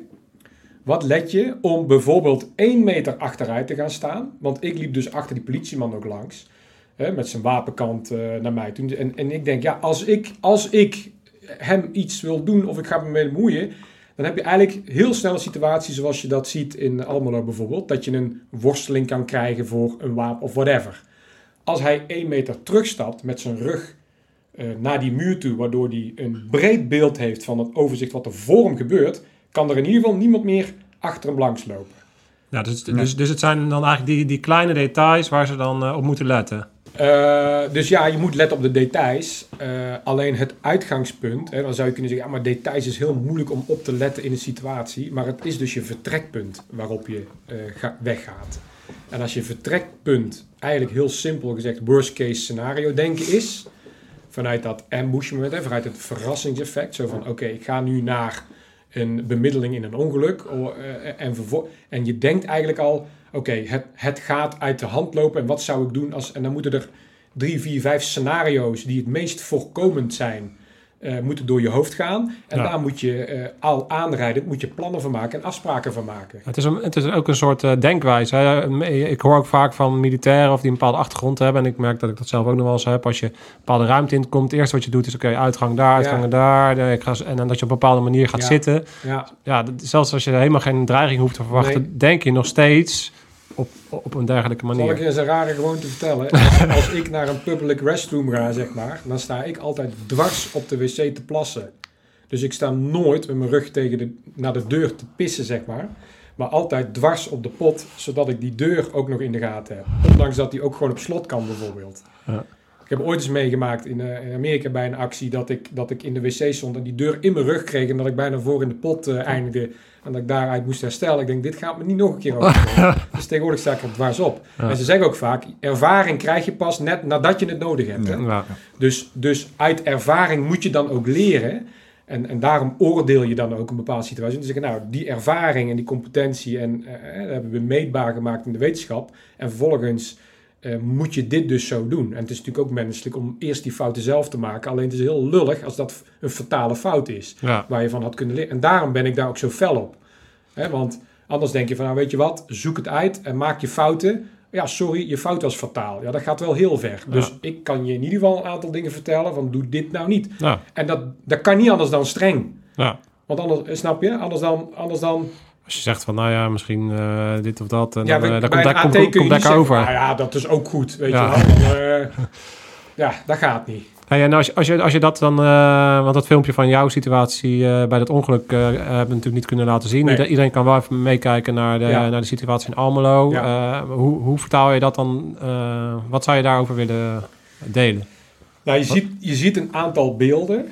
Wat let je om bijvoorbeeld één meter achteruit te gaan staan? Want ik liep dus achter die politieman ook langs. Hè, met zijn wapenkant eh, naar mij. En, en ik denk, ja, als ik, als ik hem iets wil doen of ik ga me mee bemoeien... dan heb je eigenlijk heel snel een situatie zoals je dat ziet in Almelo bijvoorbeeld. Dat je een worsteling kan krijgen voor een wapen of whatever. Als hij één meter terugstapt met zijn rug eh, naar die muur toe... waardoor hij een breed beeld heeft van het overzicht wat er voor hem gebeurt... kan er in ieder geval niemand meer achter hem langs lopen. Ja, dus, dus, dus het zijn dan eigenlijk die, die kleine details waar ze dan eh, op moeten letten. Eh, dus ja, je moet letten op de details. Eh, alleen het uitgangspunt, hè, dan zou je kunnen zeggen, ja, maar details is heel moeilijk om op te letten in een situatie. Maar het is dus je vertrekpunt waarop je eh, ga- weggaat. En als je vertrekpunt eigenlijk heel simpel gezegd worst case scenario denken is, vanuit dat ambush moment, hè, vanuit het verrassingseffect, zo van oké, ik ga nu naar een bemiddeling in een ongeluk o- eh, en, en je denkt eigenlijk al, oké, het, het gaat uit de hand lopen en wat zou ik doen als, en dan moeten er drie, vier, vijf scenario's die het meest voorkomend zijn, eh, moeten door je hoofd gaan. En Ja. daar moet je eh, al aanrijden, moet je plannen van maken en afspraken van maken. Het is, een, het is ook een soort eh, denkwijze. Hè. Ik hoor ook vaak van militairen of die een bepaalde achtergrond hebben. En ik merk dat ik dat zelf ook nog wel eens heb. Als je een bepaalde ruimte in komt, het eerste wat je doet is... oké, uitgang daar, uitgangen daar. Ik ga, en dan dat je op een bepaalde manier gaat Ja. zitten. Ja, Ja, dat- zelfs als je helemaal geen dreiging hoeft te verwachten... Nee. denk je nog steeds op, op een dergelijke Zal ik manier. je eens een rare gewoonte vertellen? Als, als ik naar een public restroom ga, zeg maar, dan sta ik altijd dwars op de wc te plassen. Dus ik sta nooit met mijn rug tegen de, naar de deur te pissen, zeg maar. Maar altijd dwars op de pot, zodat ik die deur ook nog in de gaten heb. Ondanks dat die ook gewoon op slot kan, bijvoorbeeld. Ja. Ik heb ooit eens meegemaakt in, eh, in Amerika bij een actie dat ik, dat ik in de wc stond en die deur in mijn rug kreeg en dat ik bijna voor in de pot eh, eindigde en dat ik daaruit moest herstellen. Ik denk, dit gaat me niet nog een keer overkomen. dus tegenwoordig sta ik er dwars op. Ja. En ze zeggen ook vaak, ervaring krijg je pas net nadat je het nodig hebt. Ja. Dus, dus uit ervaring moet je dan ook leren. En, en daarom oordeel je dan ook een bepaalde situatie. Dus zeggen, nou, die ervaring en die competentie en, dat hebben we meetbaar gemaakt in de wetenschap. En vervolgens eh, moet je dit dus zo doen. En het is natuurlijk ook menselijk om eerst die fouten zelf te maken. Alleen het is heel lullig als dat een fatale fout is. Ja. Waar je van had kunnen leren. En daarom ben ik daar ook zo fel op. Hè, want anders denk je van, nou weet je wat, zoek het uit en maak je fouten. Ja, sorry, je fout was fataal. Ja, dat gaat wel heel ver. Dus ik kan je in ieder geval een aantal dingen vertellen van doe dit nou niet. Ja. En dat, dat kan niet anders dan streng. Ja. Want anders, eh, snap je, anders dan, anders dan Als je zegt van, nou ja, misschien eh, dit of dat. En ja, dan, eh, komt, daar, komt, komt over. Nou ja, dat is ook goed, weet Ja. je wel. Eh, ja, dat gaat niet. Nou ja, en als, je- als, je, als je dat dan, want dat filmpje van jouw situatie bij dat ongeluk hebben we natuurlijk niet kunnen laten zien. Nee. Iedereen kan wel even meekijken naar de, Ja. naar de situatie in Almelo. Hoe, hoe vertaal je dat dan? wat zou je daarover willen delen? Nou, je ziet, je ziet een aantal beelden.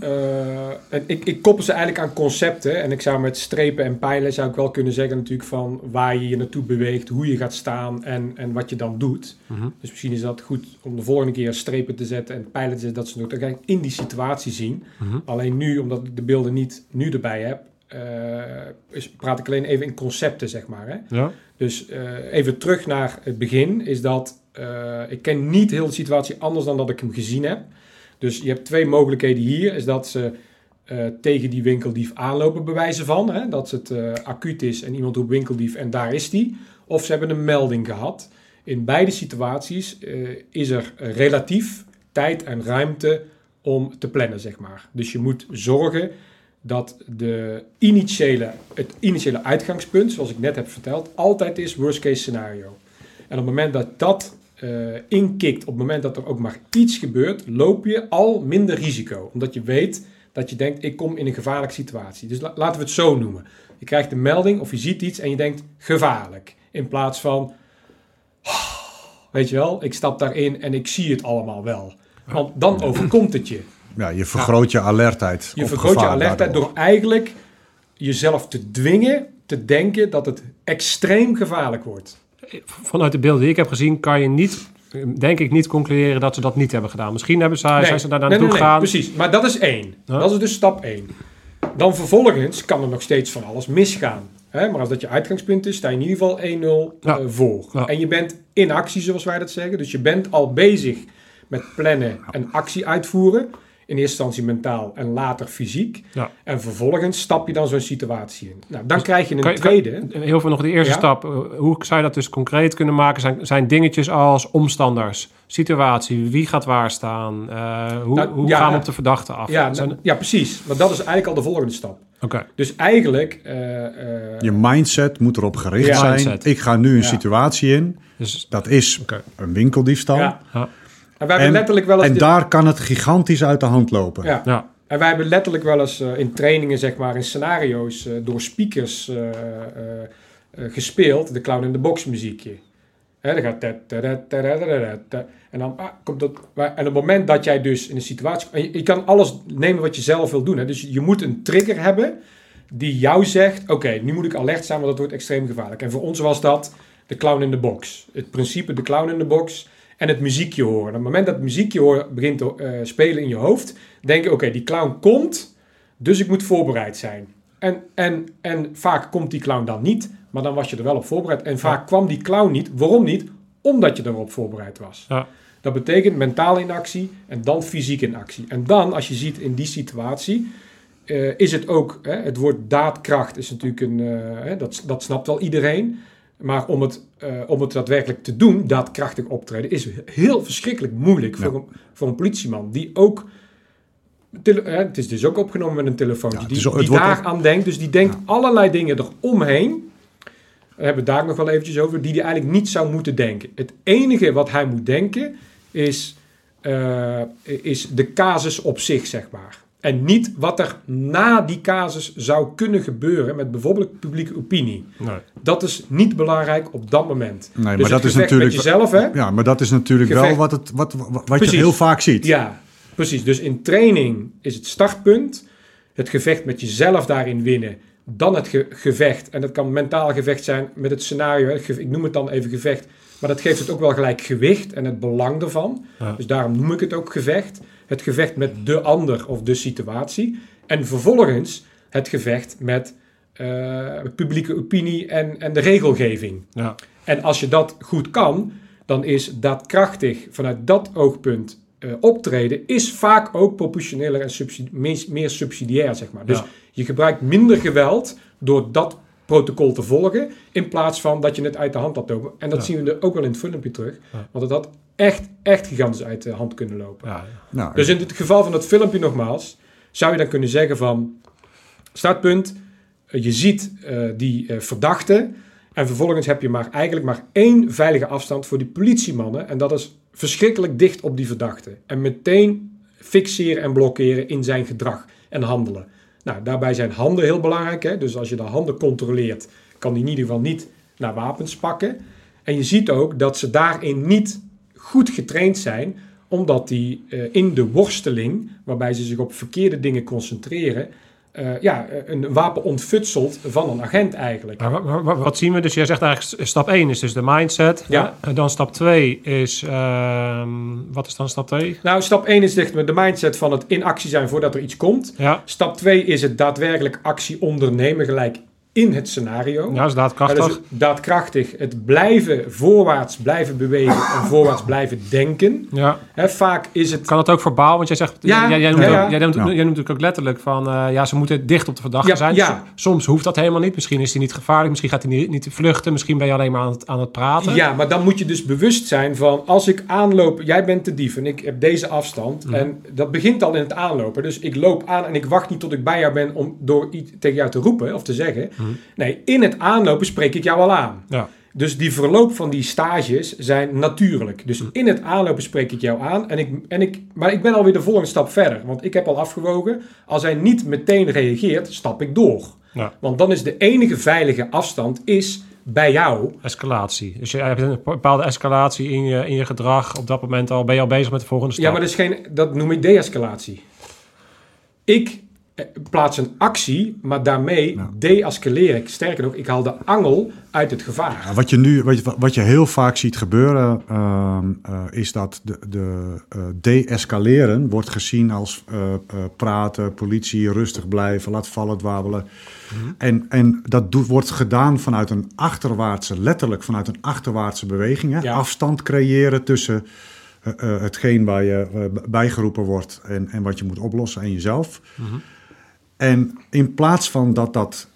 Eh, en ik, ik koppel ze eigenlijk aan concepten. En ik zou met strepen en pijlen zou ik wel kunnen zeggen natuurlijk van waar je je naartoe beweegt, hoe je gaat staan en, en wat je dan doet. Mhm. Dus misschien is dat goed om de volgende keer strepen te zetten en pijlen te zetten, dat ze nog dan in die situatie zien. Mhm. Alleen nu, omdat ik de beelden niet nu erbij heb, eh, is, praat ik alleen even in concepten, zeg maar. Hè? Ja? Dus eh, even terug naar het begin, is dat ik ken niet heel de situatie anders dan dat ik hem gezien heb. Dus je hebt twee mogelijkheden hier, is dat ze eh, tegen die winkeldief aanlopen bewijzen van, hè, dat het eh, acuut is en iemand roept winkeldief en daar is die. Of ze hebben een melding gehad. In beide situaties eh, is er relatief tijd en ruimte om te plannen, zeg maar. Dus je moet zorgen dat de initiële, het initiële uitgangspunt, zoals ik net heb verteld, altijd is worst case scenario. En op het moment dat dat eh, inkikt, op het moment dat er ook maar iets gebeurt, loop je al minder risico. Omdat je weet dat je denkt, ik kom in een gevaarlijke situatie. Dus la- laten we het zo noemen. Je krijgt een melding of je ziet iets en je denkt, gevaarlijk. In plaats van, weet je wel, ik stap daarin en ik zie het allemaal wel. Want dan overkomt het je. Ja, je vergroot je alertheid. Je vergroot je alertheid daardoor. door eigenlijk jezelf te dwingen te denken dat het extreem gevaarlijk wordt. Vanuit de beelden die ik heb gezien kan je niet, denk ik, niet concluderen dat ze dat niet hebben gedaan. Misschien hebben zijn ze daar naartoe nee, nee, gegaan. precies. Maar dat is één. Dat is dus stap één. Dan vervolgens kan er nog steeds van alles misgaan. Hè? Maar als dat je uitgangspunt is, sta je in ieder geval 1-0 Ja. eh, voor. Ja. En je bent in actie, zoals wij dat zeggen. Dus je bent al bezig met plannen en actie uitvoeren. In eerste instantie mentaal en later fysiek. Ja. En vervolgens stap je dan zo'n situatie in. Nou, dan krijg je een Kan je- tweede. Heel veel nog de eerste Ja. stap. Uh, Hoe zou je dat dus concreet kunnen maken? Zijn, zijn dingetjes als omstanders, situatie, wie gaat waar staan, eh, hoe, Nou, hoe ja, gaan we op de verdachte af? Ja, Zijn- nou, ja, precies. Want dat is eigenlijk al de volgende stap. Oké, Dus eigenlijk... eh, eh, Je mindset moet erop gericht Ja. zijn. Mindset. Ik ga nu een Ja. situatie in. dus Dat is een winkeldiefstal. ja. En, daar kan het gigantisch uit de hand lopen. Ja. En wij hebben letterlijk wel eens eh, in trainingen, zeg maar, in scenario's eh, door speakers eh, gespeeld. De clown in de box muziekje. Hè, dan gaat... Tet, tet, tet, en dan ah, komt dat... En op het moment dat jij dus in een situatie... Je, kan alles nemen wat je zelf wil doen. Hè. Dus je moet een trigger hebben die jou zegt... Oké, nu moet ik alert zijn, want dat wordt extreem gevaarlijk. En voor ons was dat de clown in de box. Het principe de clown in de box en het muziekje horen. En op het moment dat het muziekje horen begint te eh, spelen in je hoofd... denk je, oké, die clown komt, dus ik moet voorbereid zijn. En, en, en vaak komt die clown dan niet, maar dan was je er wel op voorbereid. En vaak kwam die clown niet. Waarom niet? Omdat je erop voorbereid was. Ja. Dat betekent mentaal in actie en dan fysiek in actie. En dan, als je ziet in die situatie, eh, is het ook, hè, het woord daadkracht is natuurlijk een, eh, hè, dat, dat snapt wel iedereen. Maar om het, eh, om het daadwerkelijk te doen, daadkrachtig optreden, is heel verschrikkelijk moeilijk Ja. voor, een, voor een politieman. Die ook, tele- hè, het is dus ook opgenomen met een telefoontje, Ja, die, daar aan denkt. Dus die denkt allerlei dingen eromheen. Daar hebben we het daar nog wel eventjes over, die hij eigenlijk niet zou moeten denken. Het enige wat hij moet denken is, eh, is de casus op zich, zeg maar. En niet wat er na die casus zou kunnen gebeuren met bijvoorbeeld publieke opinie. nee. Dat is niet belangrijk op dat moment. Nee, maar dus dat het is gevecht natuurlijk- met jezelf, hè? Ja, maar dat is natuurlijk Gevecht. wel wat, het, wat, wat, wat je heel vaak ziet. Ja, precies. Dus in training is het startpunt. Het gevecht met jezelf daarin winnen. Dan het ge- gevecht. En dat kan mentaal gevecht zijn met het scenario. Ik noem het dan even gevecht. Maar dat geeft het ook wel gelijk gewicht en het belang ervan. Ja. Dus daarom noem ik het ook gevecht. Het gevecht met de ander of de situatie. En vervolgens het gevecht met eh, publieke opinie en, en de regelgeving. Ja. En als je dat goed kan, dan is daadkrachtig vanuit dat oogpunt eh, optreden, is vaak ook proportioneler en meer, meer subsidiair, zeg maar. Dus Ja. je gebruikt minder geweld door dat protocol te volgen, in plaats van dat je het uit de hand laat lopen. En dat Ja. zien we er ook wel in het filmpje terug, Ja. want het had echt, echt gigantisch uit de hand kunnen lopen. Ja, Nou, Dus in het geval van dat filmpje nogmaals, zou je dan kunnen zeggen van startpunt, eh, je ziet eh, die eh, verdachte en vervolgens heb je maar eigenlijk maar één veilige afstand voor die politiemannen en dat is verschrikkelijk dicht op die verdachte en meteen fixeren en blokkeren in zijn gedrag en handelen. Nou, daarbij zijn handen heel belangrijk. Hè? Dus als je de handen controleert, kan die in ieder geval niet naar wapens pakken. En je ziet ook dat ze daarin niet goed getraind zijn, omdat die eh, in de worsteling, waarbij ze zich op verkeerde dingen concentreren, eh, ja, eh, een wapen ontfutselt van een agent eigenlijk. Maar wa- wa- wa- wat zien we? Dus jij zegt eigenlijk stap 1 is dus de mindset. Ja. En dan stap 2 is... ehm, wat is dan stap 2? Nou, stap 1 is echt met de mindset van het in actie zijn voordat er iets komt. Ja, Stap 2 is het daadwerkelijk actie ondernemen gelijk in het scenario. ja, is Ja, daadkrachtig. dus daadkrachtig het blijven voorwaarts blijven bewegen en voorwaarts blijven denken. Ja. Hè, vaak is het... Kan het ook verbaal? Want jij zegt, Ja, jij, jij, noemt ja, ook- jij, noemt, Ja. jij noemt natuurlijk ook letterlijk van, eh, ja, ze moeten dicht op de verdachte Ja, zijn. ja. Soms hoeft dat helemaal niet. Misschien is hij niet gevaarlijk, misschien gaat hij niet, niet vluchten, misschien ben je alleen maar aan het, aan het praten. Ja, maar dan moet je dus bewust zijn van als ik aanloop, jij bent de dief en ik heb deze afstand. Mhm. En dat begint al in het aanlopen. Dus ik loop aan en ik wacht niet tot ik bij jou ben om door iets tegen jou te roepen of te zeggen. Mhm. Nee, in het aanlopen spreek ik jou al aan. Ja. Dus die verloop van die stages zijn natuurlijk. Dus Mhm. in het aanlopen spreek ik jou aan. En ik, en ik, maar ik ben alweer de volgende stap verder. Want ik heb al afgewogen. Als hij niet meteen reageert, stap ik door. Ja. Want dan is de enige veilige afstand is bij jou. Escalatie. Dus je hebt een bepaalde escalatie in je, in je gedrag. Op dat moment al ben je al bezig met de volgende stap. Ja, maar dat, is geen, dat noem ik de-escalatie. Ik plaats een actie, maar daarmee Ja. deescaleer ik. Sterker nog, ik haal de angel uit het gevaar. Ja, wat je nu, wat je, wat je heel vaak ziet gebeuren, ehm, eh, is dat de, de eh, de-escaleren wordt gezien als eh, eh, praten, politie, rustig blijven, laat vallen, dwabbelen. En, en dat doet, wordt gedaan vanuit een achterwaartse, letterlijk vanuit een achterwaartse beweging. Hè? Ja. Afstand creëren tussen eh, eh, hetgeen waar je eh, bijgeroepen wordt en, en wat je moet oplossen en jezelf. En in plaats van dat dat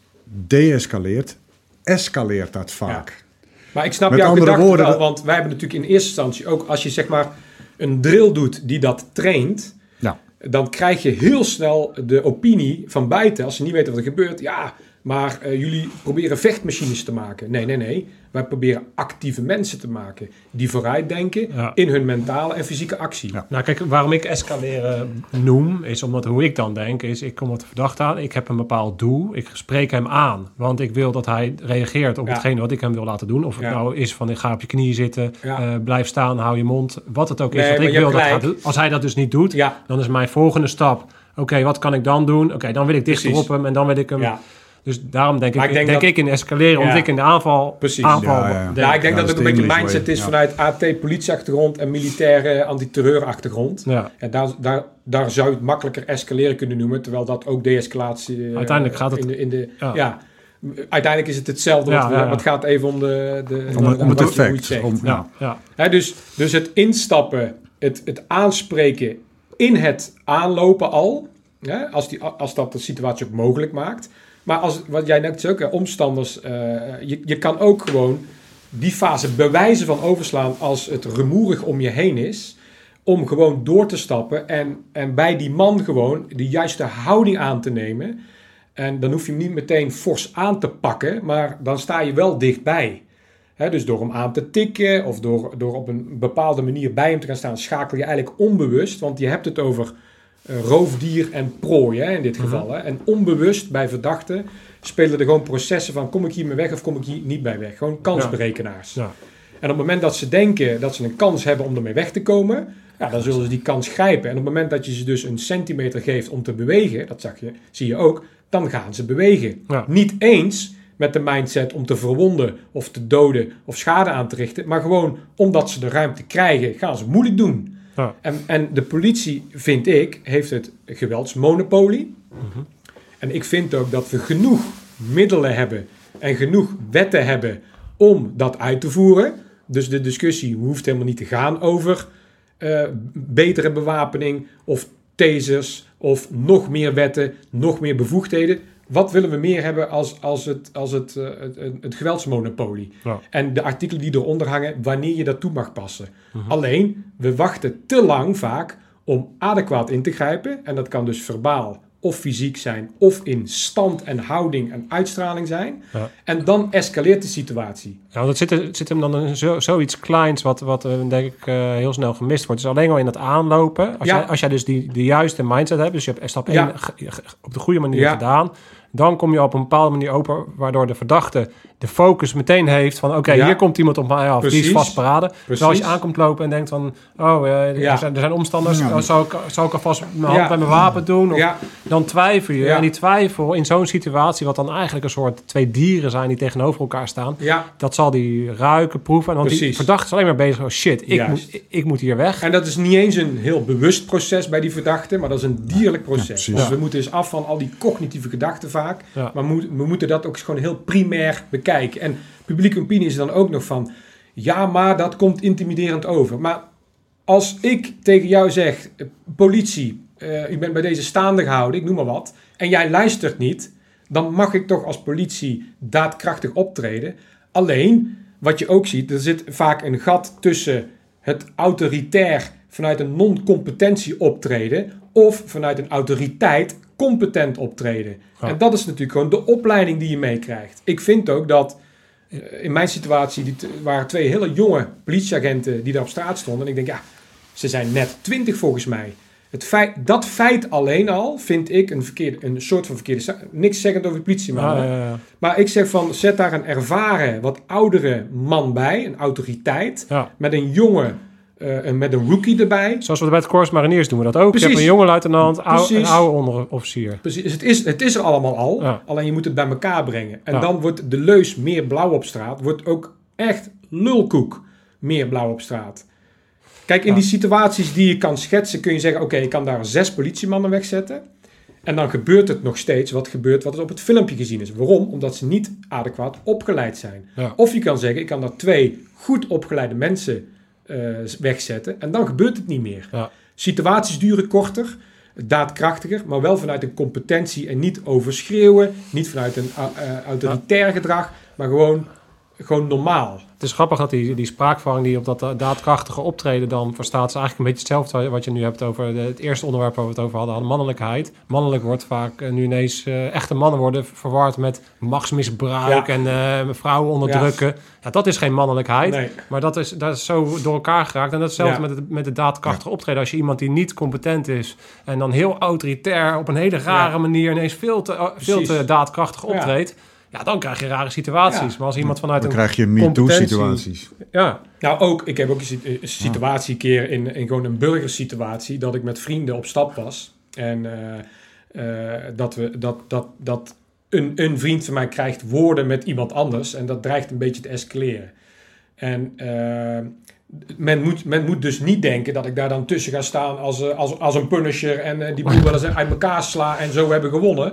de-escaleert, escaleert dat vaak. Maar ik snap Met jouw andere woorden, wel, want wij hebben natuurlijk in eerste instantie ook, als je zeg maar een drill doet die dat traint, Ja. dan krijg je heel snel de opinie van buiten, als ze niet weten wat er gebeurt, ja, maar eh, jullie proberen vechtmachines te maken. Nee, nee, nee. Wij proberen actieve mensen te maken die vooruitdenken Ja. in hun mentale en fysieke actie. Ja. Nou, kijk, waarom ik escaleren noem, is omdat hoe ik dan denk, is ik kom wat verdacht aan. Ik heb een bepaald doel. Ik spreek hem aan, want ik wil dat hij reageert op Ja. hetgene wat ik hem wil laten doen. Of het nou is van, ik ga op je knieën zitten, eh, blijf staan, hou je mond. Wat het ook is wat ik wil dat hij doet. Als hij dat dus niet doet, dan is mijn volgende stap, oké, wat kan ik dan doen? Oké, dan wil ik dichter op hem en dan wil ik hem... Dus daarom denk ik, denk denk dat- ik in escaleren, ik in de aanval, Precies. aanval Ja, ja. denk. ja, ik denk Ja, dat dat het een beetje mindset way, is ja. vanuit AT politieachtergrond en militaire antiterreurachtergrond. Ja. En daar, daar, daar zou je het makkelijker escaleren kunnen noemen, terwijl dat ook de-escalatie... eh, Uiteindelijk gaat het- In de, in de, Ja. ja. uiteindelijk is het hetzelfde, Ja, wat we- ja, ja. maar het gaat even om, de, de, Om, de- om het effect. zegt. Om, Ja, ja. Hè, dus, dus het instappen, het, het aanspreken in het aanlopen al, hè, als, die, als dat de situatie ook mogelijk maakt. Maar als, wat jij net zei omstanders, eh, je, je kan ook gewoon die fase bewijzen van overslaan als het rumoerig om je heen is. Om gewoon door te stappen en, en bij die man gewoon de juiste houding aan te nemen. En dan hoef je hem niet meteen fors aan te pakken, maar dan sta je wel dichtbij. Dus door hem aan te tikken of door, door op een bepaalde manier bij hem te gaan staan, schakel je eigenlijk onbewust, want je hebt het over roofdier en prooi hè, in dit geval. Hè. En onbewust bij verdachten spelen er gewoon processen van kom ik hier mee weg of kom ik hier niet bij weg. Gewoon kansberekenaars. Ja. En op het moment dat ze denken dat ze een kans hebben om ermee weg te komen, ja, dan zullen ze die kans grijpen. En op het moment dat je ze dus een centimeter geeft om te bewegen, dat zag je, zie je ook, dan gaan ze bewegen. Ja. Niet eens met de mindset om te verwonden of te doden of schade aan te richten, maar gewoon omdat ze de ruimte krijgen, gaan ze moeilijk doen. Ja. En, en de politie, vind ik, heeft het geweldsmonopolie. Mhm. En ik vind ook dat we genoeg middelen hebben en genoeg wetten hebben om dat uit te voeren. Dus de discussie hoeft helemaal niet te gaan over eh, betere bewapening of tasers of nog meer wetten, nog meer bevoegdheden. Wat willen we meer hebben als, als, het, als het, eh, het, geweldsmonopolie? Ja. En de artikelen die eronder hangen, wanneer je dat toe mag passen. Alleen, we wachten te lang vaak om adequaat in te grijpen. En dat kan dus verbaal of fysiek zijn, of in stand en houding en uitstraling zijn. Ja. En dan escaleert de situatie. Ja, het zit, er- zit hem dan zo, zoiets kleins wat, wat eh, denk ik eh, heel snel gemist wordt. Dus alleen al in het aanlopen. Als, Ja. jij, als jij dus die, de juiste mindset hebt, dus je hebt stap 1 Ja. op de goede manier Ja. gedaan, dan kom je op een bepaalde manier open, waardoor de verdachte de focus meteen heeft van oké, Ja. hier komt iemand op mij af, die is vastberaden. Terwijl als je aankomt lopen en denkt van, oh, eh, Ja. er, zijn, er zijn omstanders, Ja. zou, ik, zou ik alvast mijn hand Ja. bij mijn wapen doen? Of, Ja, Dan twijfel je. Ja. En die twijfel in zo'n situatie, wat dan eigenlijk een soort twee dieren zijn die tegenover elkaar staan, ja. dat zal die ruiken, proeven. Want die Precies. verdachte is alleen maar bezig. Oh shit, ik, Juist. moet, ik, ik moet hier weg. En dat is niet eens een heel bewust proces bij die verdachte, maar dat is een dierlijk proces. Ja. we moeten dus af van al die cognitieve gedachten vaak. Ja. Maar moet- we moeten dat ook eens gewoon heel primair bekijken. En publieke opinie is dan ook nog van... Ja, maar dat komt intimiderend over. Maar als ik tegen jou zeg... eh, Politie, eh, u bent bij deze staande gehouden, ik noem maar wat... en jij luistert niet... dan mag ik toch als politie daadkrachtig optreden. Alleen, wat je ook ziet... er zit vaak een gat tussen het autoritair... vanuit een non-competentie optreden... of vanuit een autoriteit competent optreden. En dat is natuurlijk gewoon de opleiding die je meekrijgt. Ik vind ook dat eh, in mijn situatie die waren twee hele jonge politieagenten die daar op straat stonden. En ik denk, ja, ze zijn net twintig volgens mij. Het feit, dat feit alleen al vind ik een, verkeerde, een soort van verkeerde... Niks zeggend over de ja, ja. Maar ik zeg van, zet daar een ervaren, wat oudere man bij. Een autoriteit. Ja. Met een jonge eh, en met een rookie erbij. Zoals we bij het Corps Mariniers doen we dat ook. Je hebt een jonge luitenant, een oude onderofficier. Precies, het is, het is er allemaal al, Ja. alleen je moet het bij elkaar brengen. En Ja. dan wordt de leus meer blauw op straat, wordt ook echt lulkoek meer blauw op straat. Kijk, in Ja. die situaties die je kan schetsen, kun je zeggen: Oké, ik kan daar zes politiemannen wegzetten. En dan gebeurt het nog steeds wat gebeurt wat er op het filmpje gezien is. Waarom? Omdat ze niet adequaat opgeleid zijn. Of je kan zeggen: Ik kan daar twee goed opgeleide mensen eh, wegzetten. En dan gebeurt het niet meer. Ja. Situaties duren korter, daadkrachtiger, maar wel vanuit een competentie en niet overschreeuwen. Niet vanuit een uh, uh, autoritair gedrag, maar gewoon, gewoon normaal. Het is grappig dat die, die spraakverwarring die op dat eh, daadkrachtige optreden dan verstaat, is eigenlijk een beetje hetzelfde wat je nu hebt over de- het eerste onderwerp waar we het over hadden, mannelijkheid. Mannelijk wordt vaak eh, nu ineens, eh, echte mannen worden verward met machtsmisbruik Ja. en vrouwen onderdrukken. Ja. dat is geen mannelijkheid. Nee. Maar dat is, dat is zo door elkaar geraakt. En datzelfde Ja. met, het, met het daadkrachtige optreden. Als je iemand die niet competent is en dan heel autoritair op een hele rare manier ineens veel te, veel Precies. te daadkrachtig optreedt. Ja, dan krijg je rare situaties. Ja. Maar als iemand vanuit Dan een krijg je MeToo-situaties. Ja, Nou, ook, ik heb ook een sit- een situatie een keer in, in gewoon een burgersituatie, dat ik met vrienden op stap was. En eh, eh, dat, we, dat, dat, dat een, een vriend van mij krijgt woorden met iemand anders en dat dreigt een beetje te escaleren. En eh, men, moet, men moet dus niet denken dat ik daar dan tussen ga staan als, als, als een punisher en eh, die boel wel eens uit elkaar sla en zo hebben gewonnen.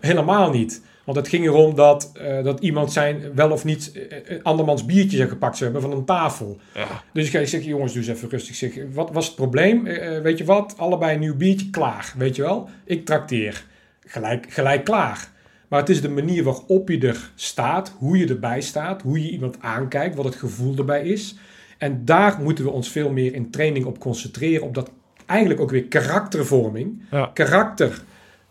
Helemaal niet. Want het ging erom dat, eh, dat iemand zijn wel of niet eh, eh, andermans biertje zou gepakt zou hebben van een tafel. Ja. Dus ik zeg, jongens, doe eens even rustig. Zeg, wat was het probleem? Weet je wat? Allebei een nieuw biertje, klaar. Weet je wel? Ik trakteer. Gelijk, gelijk klaar. Maar het is de manier waarop je er staat, hoe je erbij staat, hoe je iemand aankijkt, wat het gevoel erbij is. En daar moeten we ons veel meer in training op concentreren. Op dat eigenlijk ook weer karaktervorming. Ja. Karakter,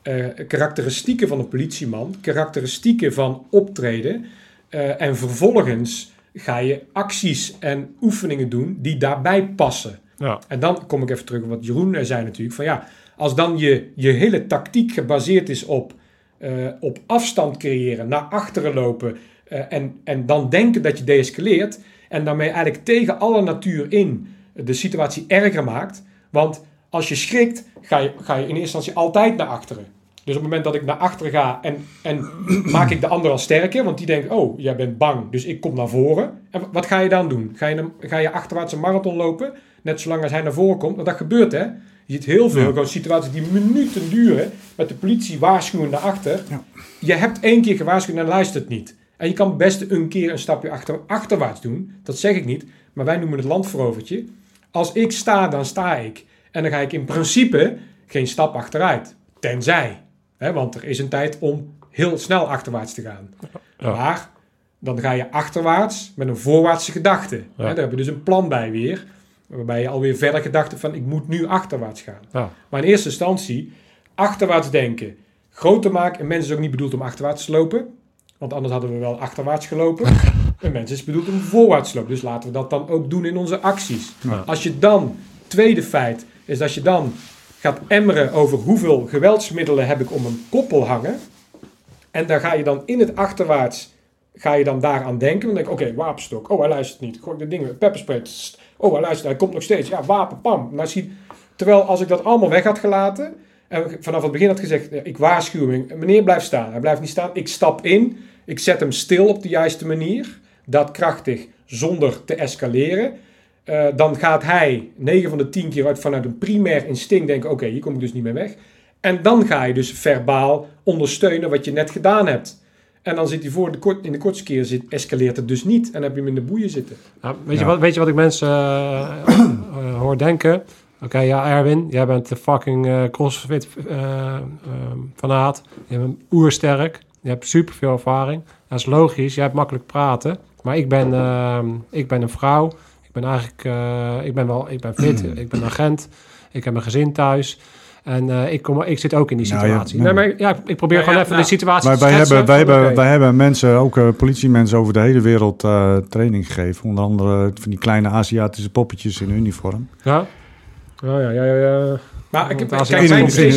eh, karakteristieken van een politieman, karakteristieken van optreden. eh, en vervolgens ga je acties en oefeningen doen die daarbij passen. Ja. En dan kom ik even terug op wat Jeroen eh, zei natuurlijk. Van ja, als dan je, je hele tactiek gebaseerd is op, op afstand creëren, naar achteren lopen en, en dan denken dat je deescaleert en daarmee eigenlijk tegen alle natuur in de situatie erger maakt. Want als je schrikt, ga je, ga je in eerste instantie altijd naar achteren. Dus op het moment dat ik naar achteren ga en, en maak ik de ander al sterker, want die denkt, oh, jij bent bang, dus ik kom naar voren. En wat ga je dan doen? Ga je, ga je achterwaarts een marathon lopen, net zolang als hij naar voren komt? Want dat gebeurt, hè? Je ziet heel veel Ja. gewoon situaties die minuten duren, met de politie waarschuwen naar achter. Ja. Je hebt één keer gewaarschuwd en luistert niet. En je kan best een keer een stapje achter, achterwaarts doen, dat zeg ik niet, maar wij noemen het landverovertje. Als ik sta, dan sta ik. En dan ga ik in principe geen stap achteruit. Tenzij. Hè, want er is een tijd om heel snel achterwaarts te gaan. Ja. Maar dan ga je achterwaarts met een voorwaartse gedachte. Ja. Hè, daar heb je dus een plan bij weer. Waarbij je alweer verder gedacht hebt van ik moet nu achterwaarts gaan. Ja. Maar in eerste instantie achterwaarts denken. Groter maken. Een mens is ook niet bedoeld om achterwaarts te lopen. Want anders hadden we wel achterwaarts gelopen. een mens is bedoeld om voorwaarts te lopen. Dus laten we dat dan ook doen in onze acties. Ja. Als je dan, tweede feit, is dat je dan gaat emmeren over hoeveel geweldsmiddelen heb ik om een koppel hangen. En daar ga je dan in het achterwaarts, ga je dan daaraan denken. Dan denk ik, oké, wapenstok. Oh, hij luistert niet. Gooi de dingen, pepperspray. Oh, hij luistert, hij komt nog steeds. Ja, wapen, pam. Maar zie, terwijl als ik dat allemaal weg had gelaten, en vanaf het begin had gezegd, ik waarschuw hem. Meneer blijft staan. Hij blijft niet staan. Ik stap in. Ik zet hem stil op de juiste manier. Daadkrachtig, zonder te escaleren. Eh, dan gaat hij 9 van de 10 keer uit vanuit een primair instinct denken: oké, hier kom ik dus niet meer weg. En dan ga je dus verbaal ondersteunen wat je net gedaan hebt. En dan zit hij voor de kort, in de kortste keer zit, escaleert het dus niet. En dan heb je hem in de boeien zitten. Nou, weet, je wat, weet je wat ik mensen eh, eh, hoor denken? Oké, ja, Erwin, jij bent de fucking eh, crossfit eh, eh, fanaat. Je bent oersterk. Je hebt superveel ervaring. Dat is logisch. Jij hebt makkelijk praten. Maar ik ben, eh, ik ben een vrouw. Ik ben eigenlijk, eh, ik ben wel, ik ben fit. ik ben agent. Ik heb een gezin thuis. En eh, ik, kom, ik zit ook in die Nou, ja, situatie. ja. nee, maar ja, ik probeer gewoon ja, even nou, de situatie Maar te wij hebben, wij, hebben, wij hebben mensen, ook eh, politiemensen over de hele wereld eh, training gegeven. Onder andere van die kleine Aziatische poppetjes in uniform. Ja? Oh ja, ja, ja. ja. Maar ik, kijk, als mijn,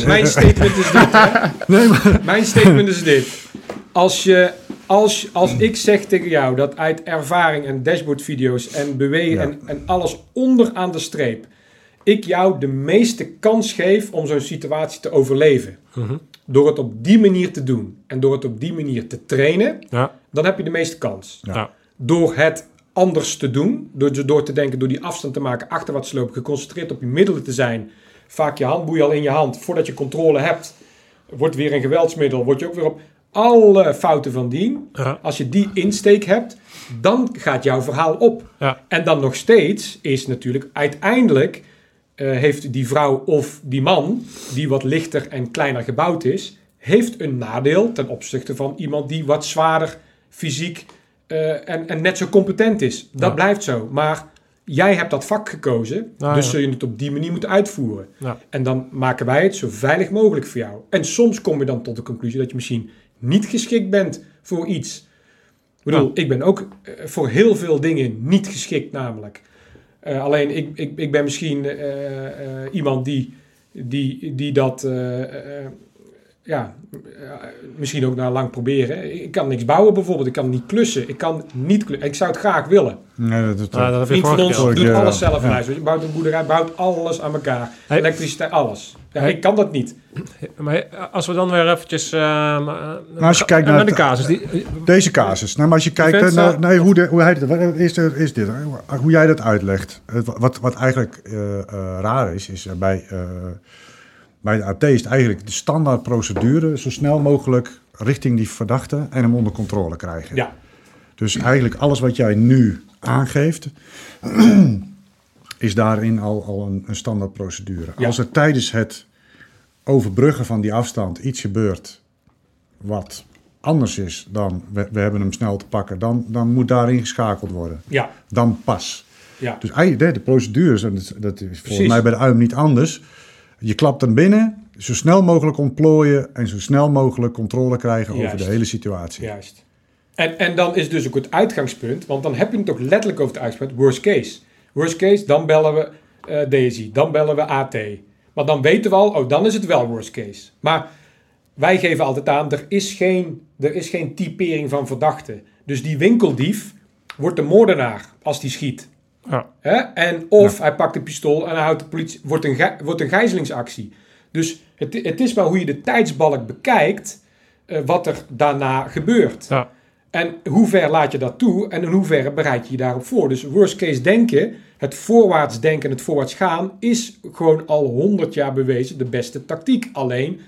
mijn statement is dit. Hè? Mijn statement is dit. Als je, als, als ik zeg tegen jou dat uit ervaring en dashboardvideo's en bewegen Ja. en, en alles onder aan de streep, ik jou de meeste kans geef om zo'n situatie te overleven. Mhm. Door het op die manier te doen en door het op die manier te trainen, Ja. dan heb je de meeste kans. Ja. Ja. Door het anders te doen, door, door te denken, door die afstand te maken, achterwaarts te lopen, geconcentreerd op je middelen te zijn, vaak je handboei al in je hand, voordat je controle hebt, wordt weer een geweldsmiddel, word je ook weer op alle fouten van dien. Ja. Als je die insteek hebt, dan gaat jouw verhaal op. Ja. En dan nog steeds is natuurlijk uiteindelijk eh, heeft die vrouw of die man, die wat lichter en kleiner gebouwd is, heeft een nadeel ten opzichte van iemand die wat zwaarder fysiek eh, en, en net zo competent is. Dat Ja. blijft zo. Maar jij hebt dat vak gekozen, Nou, dus ja. zul je het op die manier moeten uitvoeren. Ja. En dan maken wij het zo veilig mogelijk voor jou. En soms kom je dan tot de conclusie dat je misschien niet geschikt bent voor iets. Ik bedoel, ik ben ook eh, voor heel veel dingen niet geschikt namelijk. Eh, alleen ik, ik, ik ben misschien eh, iemand die, die, die dat ja, eh, misschien ook na lang proberen. Ik kan niks bouwen bijvoorbeeld, ik kan niet klussen. Ik kan niet klussen. Ik zou het graag willen. Nee, dat, Vriend van ons doet Ja. alles zelf in Ja. huis. Je bouwt een boerderij, bouwt alles aan elkaar. Hey. Elektriciteit, alles. Ja, Hey. Ik kan dat niet. Maar als we dan weer eventjes... eh, als je kijkt naar naar de casus. Die, Deze casus. Nou, maar als je kijkt vindt naar, nee, hoe, de, hoe, hij, dat- is, er, is dit, hè? hoe jij dat uitlegt. Het- Wat, wat eigenlijk eh, eh, raar is, is eh, bij, eh, bij de AT is het eigenlijk de standaard procedure zo snel mogelijk richting die verdachte en hem onder controle krijgen. Ja, Dus eigenlijk alles wat jij nu aangeeft, is daarin al, al een, een standaard procedure. Ja. Als er tijdens het overbruggen van die afstand iets gebeurt wat anders is dan we, we hebben hem snel te pakken, dan, dan moet daarin geschakeld worden. ja, Dan pas. ja. Dus de, de procedures, en dat, dat is volgens Precies. mij bij de UIM niet anders. Je klapt hem binnen, zo snel mogelijk ontplooien en zo snel mogelijk controle krijgen over de hele situatie. Juist. En, en dan is dus ook het uitgangspunt, want dan heb je het ook letterlijk over het uitgangspunt, worst case. Worst case, dan bellen we Daisy, dan bellen we AT. Maar dan weten we al, oh, dan is het wel worst case. Maar wij geven altijd aan, er is geen, er is geen typering van verdachte. Dus die winkeldief wordt de moordenaar als die schiet. Ja. Hè? En of hij pakt een pistool en hij houdt de politie. Wordt een, wordt een gijzelingsactie. Dus het, het is maar hoe je de tijdsbalk bekijkt. eh, wat er daarna gebeurt. Ja. En hoe ver laat je dat toe en in hoeverre bereid je je daarop voor? Dus worst case denken, het voorwaarts denken en het voorwaarts gaan, is gewoon al honderd jaar bewezen de beste tactiek. Alleen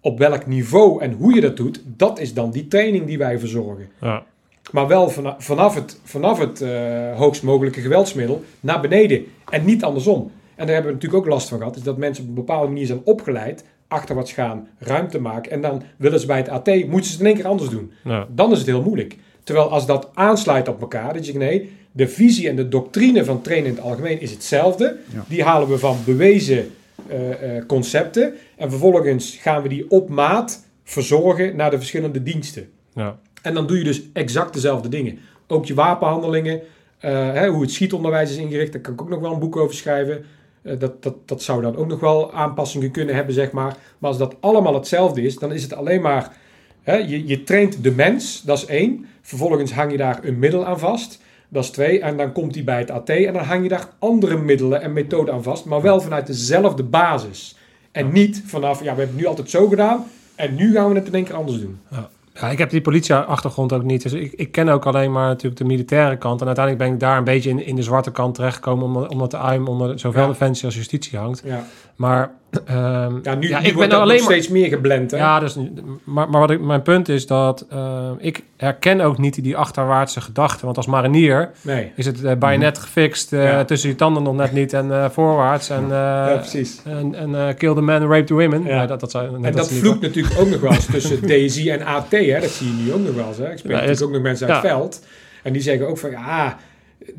op welk niveau en hoe je dat doet, dat is dan die training die wij verzorgen. Ja. Maar wel vana- vanaf het, vanaf het eh, hoogst mogelijke geweldsmiddel naar beneden. En niet andersom. En daar hebben we natuurlijk ook last van gehad. Is dat mensen op een bepaalde manier zijn opgeleid. Achterwaarts gaan, ruimte maken. En dan willen ze bij het AT, moeten ze het in één keer anders doen. Ja. Dan is het heel moeilijk. Terwijl als dat aansluit op elkaar, dat je zegt nee, de visie en de doctrine van trainen in het algemeen is hetzelfde. Ja. Die halen we van bewezen eh, eh, concepten. En vervolgens gaan we die op maat verzorgen naar de verschillende diensten. Ja. En dan doe je dus exact dezelfde dingen. Ook je wapenhandelingen, eh, hè, hoe het schietonderwijs is ingericht, daar kan ik ook nog wel een boek over schrijven. Eh, dat, dat, dat zou dan ook nog wel aanpassingen kunnen hebben, zeg maar. Maar als dat allemaal hetzelfde is, dan is het alleen maar... Hè, je, je traint de mens, dat is één. Vervolgens hang je daar een middel aan vast. Dat is twee. En dan komt die bij het AT en dan hang je daar andere middelen en methoden aan vast. Maar wel vanuit dezelfde basis. En niet vanaf, ja, we hebben het nu altijd zo gedaan. En nu gaan we het in één keer anders doen. Ja, ik heb die politieachtergrond ook niet. Dus ik, ik ken ook alleen maar natuurlijk de militaire kant. En uiteindelijk ben ik daar een beetje in, in de zwarte kant terechtgekomen. Omdat, omdat de AIM onder zowel Ja. defensie als justitie hangt. Ja, Maar ehm, ja nu, ja, nu ik wordt ben dat alleen nog maar... steeds meer geblend. Hè? Ja, dus, maar, maar wat ik, mijn punt is dat eh, ik herken ook niet die achterwaartse gedachte. Want als marinier Nee. is het eh bajonet gefixt eh, Ja. tussen je tanden nog net niet en eh, voorwaarts. En, eh, ja, precies. en, en kill the man, rape the women. Ja. Nee, dat, dat, zou, net En dat niet- vloekt natuurlijk ook nog wel eens tussen DSI en AT. Hè? Dat zie je nu ook nog wel eens. Hè? Ik spreek Ja, natuurlijk is- ook nog mensen uit ja. het veld. En die zeggen ook van ja,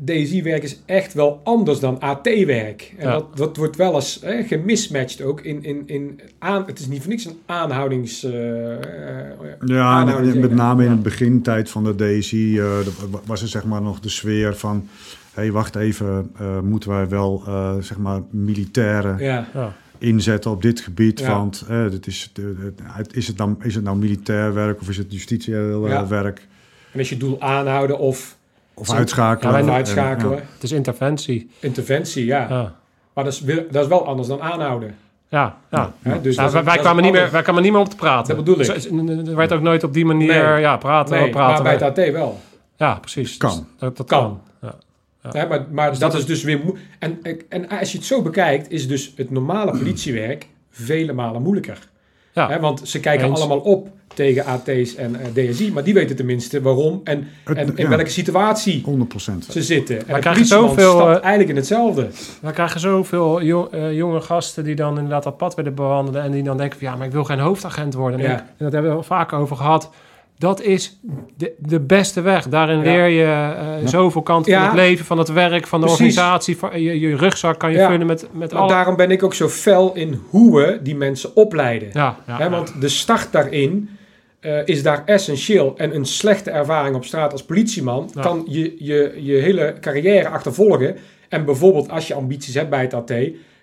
DSI-werk is echt wel anders dan AT-werk. En Ja. dat, dat wordt wel eens hè, gemismatcht ook in, in, in aan. Het is niet voor niks een aanhoudings. eh, eh, Ja, aanhoudings- en met name in Ja. het begintijd van de DSI eh, was er zeg maar nog de sfeer van... hé, hey, wacht even, eh, moeten wij wel eh, zeg maar militaire Ja, Ja. inzetten op dit gebied? Ja. Want eh, dit is, de- de- het- is, het dan, is het nou militair werk of is het justitieel eh, Ja. werk? En is je doel aanhouden of, Of Zo- uitschakelen. Ja, uitschakelen. Het is interventie. Interventie, ja. Ja, Maar dat is, wel- dat is wel anders dan aanhouden. ja. ja. Hè? Dus Ja, wij, kwamen niet meer, wij kwamen niet meer op te praten. Dat bedoel ik. Er werd ook nooit op die manier Nee. ja, praten. Nee, praten maar bij het AT wel. Ja, precies. Kan. Dus Dat, dat Kan. kan. Ja. Ja. Hè, maar maar Dus dat, dat is dus weer... En, en als je het zo bekijkt, is dus het normale politiewerk vele malen moeilijker. Ja. Hè, want ze kijken Eens. allemaal op tegen AT's en eh, DSI, maar die weten tenminste waarom en, Het- en in ja. welke situatie 100%. ze zitten. En de krijgen politieman zoveel, stapt eh, eigenlijk in hetzelfde. We krijgen zoveel jo- eh, jonge gasten die dan inderdaad dat pad willen bewandelen. En die dan denken van ja, maar ik wil geen hoofdagent worden. En, Ja. ik- en dat hebben we al vaker over gehad. Dat is de, de beste weg. Daarin Ja. leer je eh, zoveel kanten Ja. van het leven, van het werk, van de Precies. organisatie. Van, je, je rugzak kan je Ja. vullen met, met daarom ben ik ook zo fel in hoe we die mensen opleiden. Ja, ja, Hè, ja. want de start daarin eh, is daar essentieel. En een slechte ervaring op straat als politieman Ja. kan je, je je hele carrière achtervolgen. En bijvoorbeeld als je ambities hebt bij het AT,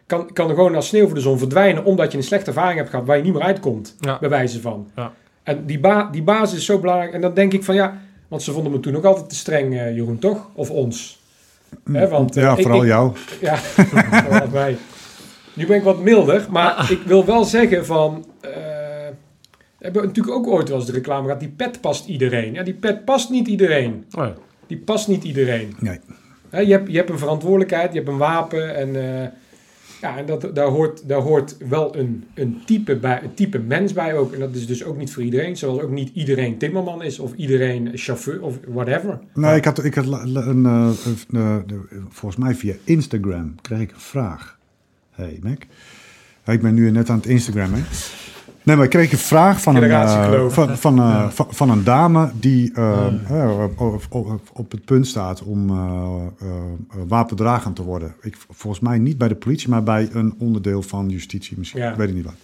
kan, kan er gewoon als sneeuw voor de zon verdwijnen, omdat je een slechte ervaring hebt gehad waar je niet meer uitkomt, Ja. bij wijze van. Ja. En die, ba die basis is zo belangrijk. En dan denk ik van ja, want ze vonden me toen ook altijd te streng, eh, Jeroen, toch? Of ons. Hè, want, eh, Ja, ik- vooral ik- jou. ja, vooral wij. Nu ben ik wat milder, maar ik wil wel zeggen van... we hebben natuurlijk ook ooit wel eens de reclame gehad, die pet past iedereen. Ja, die pet past niet iedereen. Oh ja. Die past niet iedereen. Nee. Je, hebt, je hebt een verantwoordelijkheid, je hebt een wapen en... eh, ja, en dat, daar, hoort, daar hoort wel een, een, type bij, een type mens bij ook. En dat is dus ook niet voor iedereen. Zoals ook niet iedereen timmerman is of iedereen chauffeur of whatever. Nee, ik had, ik had een, eh, een, volgens mij via Instagram kreeg ik een vraag. Hey Mac. Ik ben nu net aan het Instagrammen. Nee, maar ik kreeg een vraag van een, eh, van, eh, van, van een dame die eh, op, op, op het punt staat om wapendragend te worden. Ik, volgens mij niet bij de politie, maar bij een onderdeel van justitie misschien. Ja. Ik weet ik niet wat.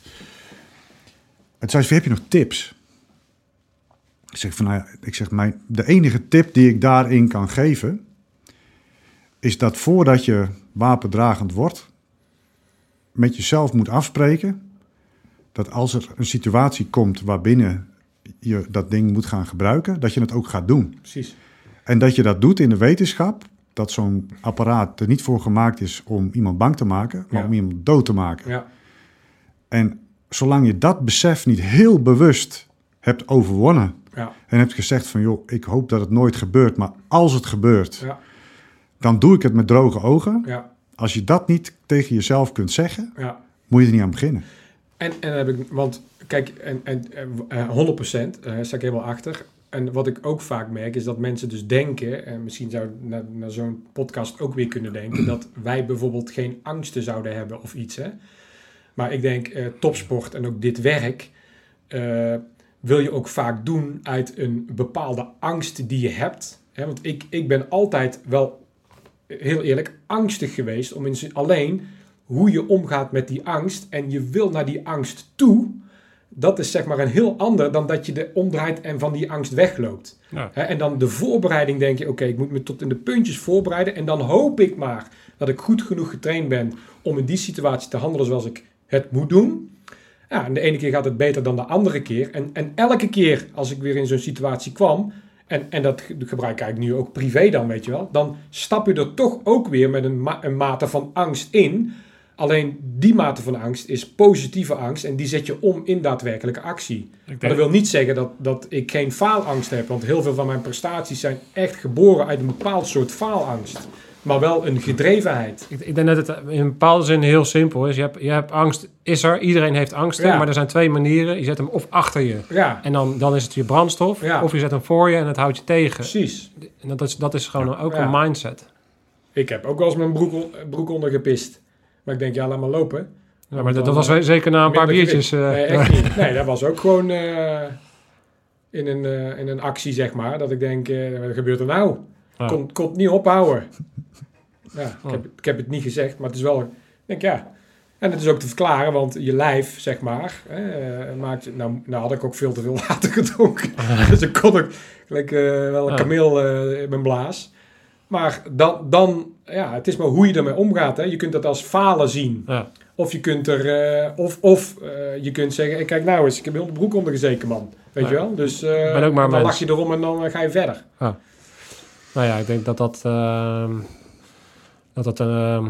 Het zei ze, heb je nog tips? Ik zeg van, nou ja, ik zeg, mijn, de enige tip die ik daarin kan geven, is dat voordat je wapendragend wordt, met jezelf moet afspreken dat als er een situatie komt waarbinnen je dat ding moet gaan gebruiken, dat je het ook gaat doen. Precies. En dat je dat doet in de wetenschap, dat zo'n apparaat er niet voor gemaakt is om iemand bang te maken, maar Ja. om iemand dood te maken. Ja, En zolang je dat besef niet heel bewust hebt overwonnen ja, en hebt gezegd van joh, ik hoop dat het nooit gebeurt, maar als het gebeurt, ja, dan doe ik het met droge ogen. ja, Als je dat niet tegen jezelf kunt zeggen, ja. moet je er niet aan beginnen. En, en heb ik, want kijk, en, en, eh, 100% eh sta ik helemaal achter. En wat ik ook vaak merk is dat mensen dus denken, en misschien zou naar, naar zo'n podcast ook weer kunnen denken, dat wij bijvoorbeeld geen angsten zouden hebben of iets. Hè? Maar ik denk, eh, topsport en ook dit werk eh, wil je ook vaak doen uit een bepaalde angst die je hebt. Hè? Want ik, ik ben altijd wel, heel eerlijk, angstig geweest om in alleen hoe je omgaat met die angst en je wil naar die angst toe, dat is zeg maar een heel ander dan dat je de omdraait en van die angst wegloopt. Ja. En dan de voorbereiding denk je, oké, ik moet me tot in de puntjes voorbereiden en dan hoop ik maar dat ik goed genoeg getraind ben om in die situatie te handelen zoals ik het moet doen. Ja, en de ene keer gaat het beter dan de andere keer. En, en elke keer als ik weer in zo'n situatie kwam, en, en dat ge- gebruik ik eigenlijk nu ook privé dan, weet je wel, dan stap je er toch ook weer met een, ma- een mate van angst in. Alleen die mate van angst is positieve angst en die zet je om in daadwerkelijke actie. Maar dat wil niet zeggen dat, dat ik geen faalangst heb, want heel veel van mijn prestaties zijn echt geboren uit een bepaald soort faalangst. Maar wel een gedrevenheid. Ik, ik denk dat het in een bepaalde zin heel simpel is. Je hebt, je hebt angst, is er, iedereen heeft angsten, Ja. maar er zijn twee manieren. Je zet hem of achter je Ja, en dan, dan is het je brandstof, Ja. of je zet hem voor je en het houdt je tegen. precies. En dat is, dat is gewoon ook een mindset. Ik heb ook wel eens mijn broek, broek onder gepist. Maar ik denk, ja, laat maar lopen. Ja, maar dat, dat was we- zeker na een paar biertjes. eh, nee, echt niet. Nee, dat was ook gewoon eh, in, een, eh, in een actie, zeg maar. Dat ik denk, eh, wat gebeurt er nou? Ja. Komt komt niet ophouden. Ja, ik, Oh. heb, ik heb het niet gezegd, maar het is wel... Ik denk, ja... En het is ook te verklaren, want je lijf, zeg maar, eh, maakt... Nou, nou had ik ook veel te veel water gedronken. dus ik kon ook gelijk, eh, wel een kameel eh, in mijn blaas. Maar dan, dan, ja, het is maar hoe je ermee omgaat. Hè. Je kunt dat als falen zien. ja. Of je kunt er, eh, of, of eh, je kunt zeggen, kijk nou eens, ik heb heel de broek onder gezeken, man. Weet Ja. je wel? Dus eh, ben ook maar dan lach je erom en dan ga je verder. Nou ja, ik denk dat dat, ehm, dat, dat ehm,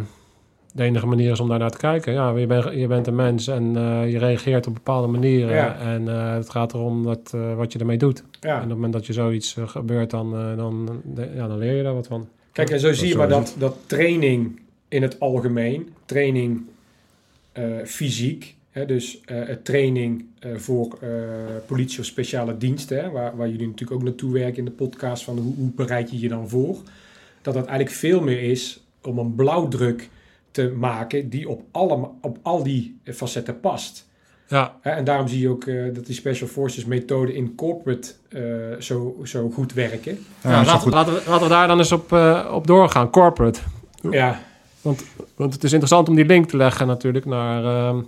de enige manier is om daar naar te kijken. Ja, je, bent je bent een mens en je reageert op bepaalde manieren. Ja. En het gaat erom dat, wat je ermee doet. Ja. En op het moment dat je zoiets eh, gebeurt, dan, eh, dan, ja, dan leer je daar wat van. Kijk, en zo zie je maar dat, dat training in het algemeen, training eh, fysiek, hè, dus training voor politie of speciale diensten, hè, waar, waar jullie natuurlijk ook naartoe werken in de podcast, van hoe, hoe bereid je je dan voor, dat dat eigenlijk veel meer is om een blauwdruk te maken die op, alle, op al die facetten past. Ja, en daarom zie je ook eh, dat die Special Forces methode in corporate eh, zo, zo goed werken. Ja, wel laten, goed. laten, we, laten we daar dan eens op, eh, op doorgaan. Corporate. Ja, Want het is interessant om die link te leggen natuurlijk naar ehm,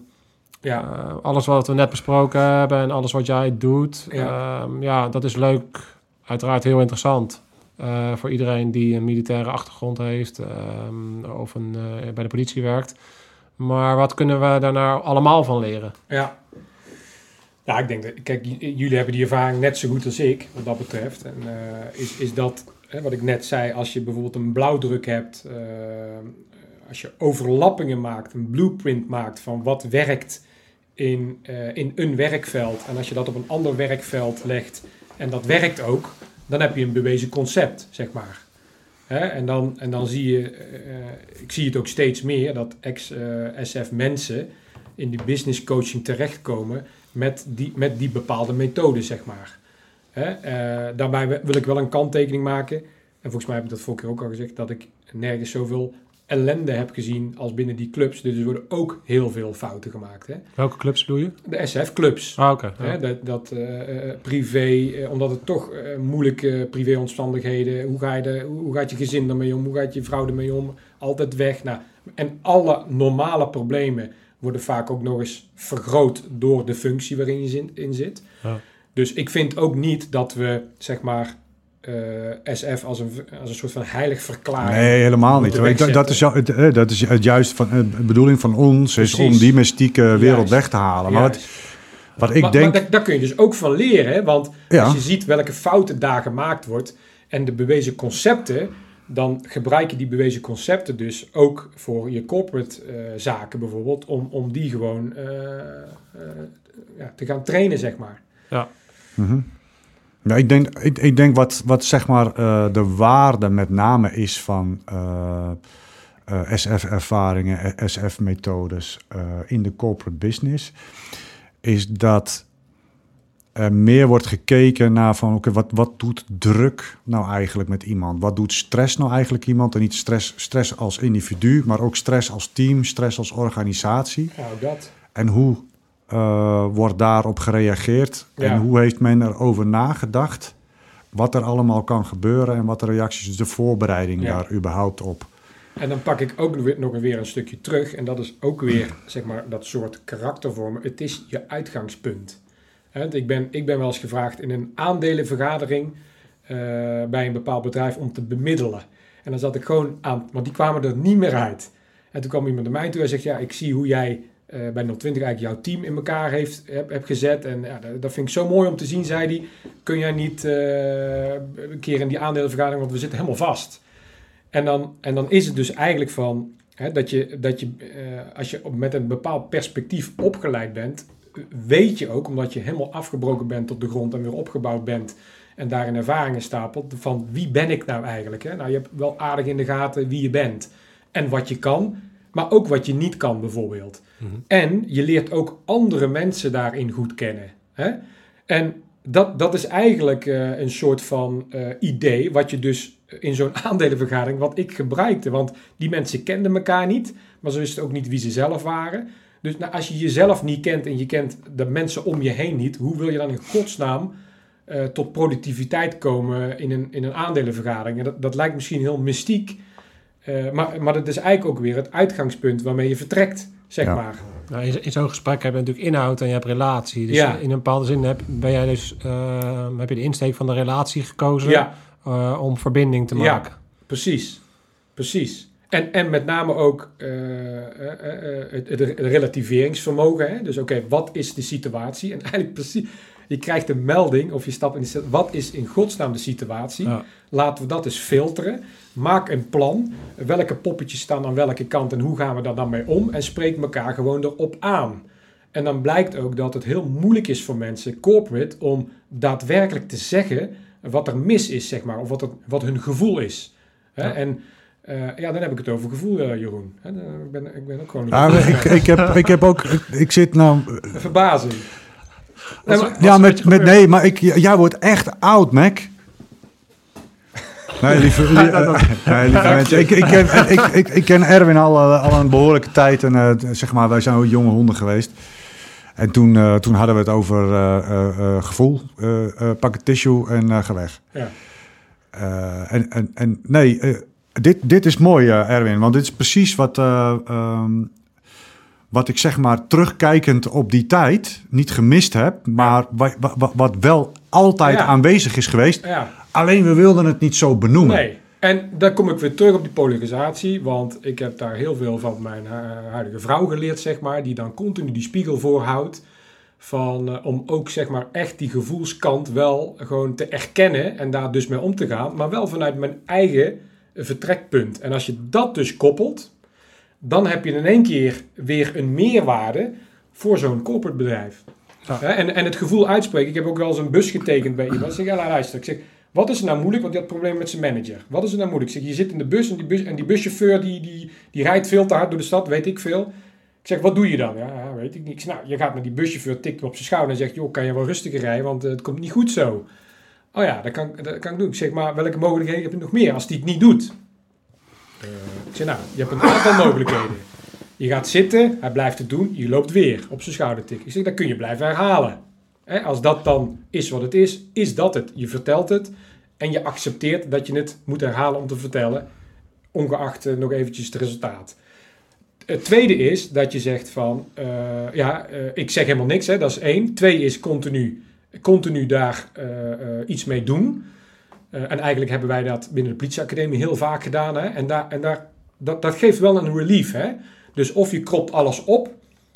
ja, alles wat we net besproken hebben en alles wat jij doet. Ja. Ja, ja dat is leuk. Uiteraard heel interessant. eh, voor iedereen die een militaire achtergrond heeft ehm, of een, eh, bij de politie werkt. Maar wat kunnen we daar nou allemaal van leren? Ja. Ja, ik denk dat, kijk, jullie hebben die ervaring net zo goed als ik, wat dat betreft. En eh, is, is dat, hè, wat ik net zei, als je bijvoorbeeld een blauwdruk hebt, eh, als je overlappingen maakt, een blueprint maakt van wat werkt in, eh, in een werkveld. En als je dat op een ander werkveld legt en dat werkt ook, dan heb je een bewezen concept, zeg maar. Hè? En, dan, en dan zie je, eh, ik zie het ook steeds meer, dat ex-SF mensen in die business coaching terechtkomen met die, met die bepaalde methode, zeg maar. Hè? Eh, daarbij wi- wil ik wel een kanttekening maken. En volgens mij heb ik dat vorige keer ook al gezegd, dat ik nergens zoveel ellende heb gezien als binnen die clubs. Dus er worden ook heel veel fouten gemaakt. Hè? Welke clubs bedoel je? De SF-clubs. Ah, oké. ja. Dat dat eh, eh, privé, eh, omdat het toch eh, moeilijke privéomstandigheden, hoe, ga je de, hoe hoe gaat je gezin ermee om, hoe gaat je vrouw ermee om, altijd weg. Nou, en alle normale problemen worden vaak ook nog eens vergroot door de functie waarin je zin- in zit. Ja. Dus ik vind ook niet dat we, zeg maar, eh, SF als een, als een soort van heilig verklaren. Nee, helemaal niet. Dat, dat, is, het, eh, dat is het juist van eh, de bedoeling van ons is om die mystieke wereld Juist. weg te halen. Maar wat, Juist. wat ik maar, denk. maar daar, daar kun je dus ook van leren. Hè? Want Ja. als je ziet welke fouten daar gemaakt wordt en de bewezen concepten, dan gebruik je die bewezen concepten dus ook voor je corporate eh, zaken bijvoorbeeld, om, om die gewoon eh, eh, ja, te gaan trainen, zeg maar. Mhm. Ja, ik denk, ik, ik denk wat, wat zeg maar eh, de waarde met name is van eh, eh, SF-ervaringen, SF-methodes in de corporate business, is dat er meer wordt gekeken naar van oké, wat, wat doet druk nou eigenlijk met iemand? Wat doet stress nou eigenlijk iemand? En niet stress, stress als individu, maar ook stress als team, stress als organisatie. Ja, dat. En hoe eh, wordt daarop gereageerd? Ja. En hoe heeft men erover nagedacht? Wat er allemaal kan gebeuren en wat de reacties, dus de voorbereiding Ja. daar überhaupt op. En dan pak ik ook nog weer- een stukje terug. En dat is ook weer, zeg maar, dat soort karaktervormen. Het is je uitgangspunt. Ik, ben, ik ben wel eens gevraagd in een aandelenvergadering eh, bij een bepaald bedrijf om te bemiddelen. En dan zat ik gewoon aan, want die kwamen er niet meer uit. En toen kwam iemand naar mij toe en zegt, ja, ik zie hoe jij eh, bij 020 eigenlijk jouw team in elkaar heeft, heb, gezet. En ja, dat, vind ik zo mooi om te zien, zei hij. Kun jij niet eh, een keer in die aandelenvergadering, want we zitten helemaal vast. En dan, en dan is het dus eigenlijk van hè, dat je, dat je eh, als je met een bepaald perspectief opgeleid bent, weet je ook, omdat je helemaal afgebroken bent op de grond en weer opgebouwd bent en daarin ervaringen stapelt, van wie ben ik nou eigenlijk? Hè? Nou, je hebt wel aardig in de gaten wie je bent en wat je kan, maar ook wat je niet kan bijvoorbeeld. En je leert ook andere mensen daarin goed kennen. Hè? En dat, dat is eigenlijk eh, een soort van eh, idee wat je dus in zo'n aandelenvergadering, wat ik gebruikte. Want die mensen kenden elkaar niet, maar ze wisten ook niet wie ze zelf waren. Dus nou, als je jezelf niet kent en je kent de mensen om je heen niet, hoe wil je dan in godsnaam eh, tot productiviteit komen in een, in een aandelenvergadering? En dat, dat lijkt misschien heel mystiek, eh, maar, maar dat is eigenlijk ook weer het uitgangspunt waarmee je vertrekt, zeg Ja. maar. Nou, in in zo'n gesprek heb je natuurlijk inhoud en je hebt relatie. Dus Ja. in een bepaalde zin heb, ben jij dus, eh, heb je de insteek van de relatie gekozen Ja, eh, om verbinding te Ja. maken. Precies, precies. En, en met name ook eh, eh, eh, eh, het, het relativeringsvermogen. Hè? Dus oké, wat is de situatie? En eigenlijk precies, je krijgt een melding of je stapt in de Wat is in godsnaam de situatie? Ja. Laten we dat eens filteren. Maak een plan. Welke poppetjes staan aan welke kant en hoe gaan we daar dan mee om? En spreek elkaar gewoon erop aan. En dan blijkt ook dat het heel moeilijk is voor mensen, corporate, om daadwerkelijk te zeggen wat er mis is, zeg maar, of wat, het, wat hun gevoel is. Hè? Ja. En eh, ja, dan heb ik het over gevoel, eh, Jeroen. Hè, ik, ben, ik ben ook gewoon maar ik, ik, heb, ik heb ook, ik, ik zit nou, verbazing. Nee, maar- ja, een met, met, nee, maar ik, jij wordt echt oud, Mac. Nee, lieve, li- nee, lieve mensen. Ik, ik, ken, ik, ik, ik ken Erwin al, eh, al een behoorlijke tijd. En eh, zeg maar, wij zijn ook jonge honden geweest. En toen, eh, toen hadden we het over eh, eh, eh, gevoel. eh eh, pak een tissue en eh ga weg. Ja. Eh, en, en, en nee, dit, dit is mooi, Erwin. Want dit is precies wat, eh, ehm, wat ik zeg maar terugkijkend op die tijd niet gemist heb. Maar wa- wa- wa- wat wel altijd Ja. aanwezig is geweest. ja. Alleen we wilden het niet zo benoemen. Nee. En dan kom ik weer terug op die polarisatie, want ik heb daar heel veel van mijn hu- huidige vrouw geleerd, zeg maar, die dan continu die spiegel voorhoudt. Van, eh, om ook zeg maar echt die gevoelskant wel gewoon te erkennen en daar dus mee om te gaan, maar wel vanuit mijn eigen vertrekpunt. En als je dat dus koppelt, dan heb je in één keer weer een meerwaarde voor zo'n corporate bedrijf. Ja. En, en het gevoel uitspreken. Ik heb ook wel eens een bus getekend bij iemand. Ik zeg, ja, nou, luister. Ik zeg, wat is er nou moeilijk? Want die had problemen met zijn manager. Wat is er nou moeilijk? Ik zeg, je zit in de bus en die, bus, en die buschauffeur die, die, die rijdt veel te hard door de stad, weet ik veel. Ik zeg, wat doe je dan? Ja, weet ik niet. Ik zeg, nou, je gaat naar die buschauffeur, tikt op zijn schouder en zegt, joh, kan je wel rustiger rijden, want eh, het komt niet goed zo. Oh ja, dat kan, dat kan ik doen. Ik zeg, maar welke mogelijkheden heb je nog meer als die het niet doet? Eh, ik zeg, nou, je hebt een aantal mogelijkheden. Je gaat zitten, hij blijft het doen, je loopt weer op zijn schouder tikken. Ik zeg, dat kun je blijven herhalen. Hè, als dat dan is wat het is, is dat het. Je vertelt het en je accepteert dat je het moet herhalen om te vertellen, ongeacht eh, nog eventjes het resultaat. Het tweede is dat je zegt van, eh, ja, eh, ik zeg helemaal niks, hè, dat is één. Twee is continu, continu daar eh, eh, iets mee doen. Eh, en eigenlijk hebben wij dat binnen de politieacademie heel vaak gedaan. Hè? En, daar, en daar, dat, dat geeft wel een relief. Hè? Dus of je kropt alles op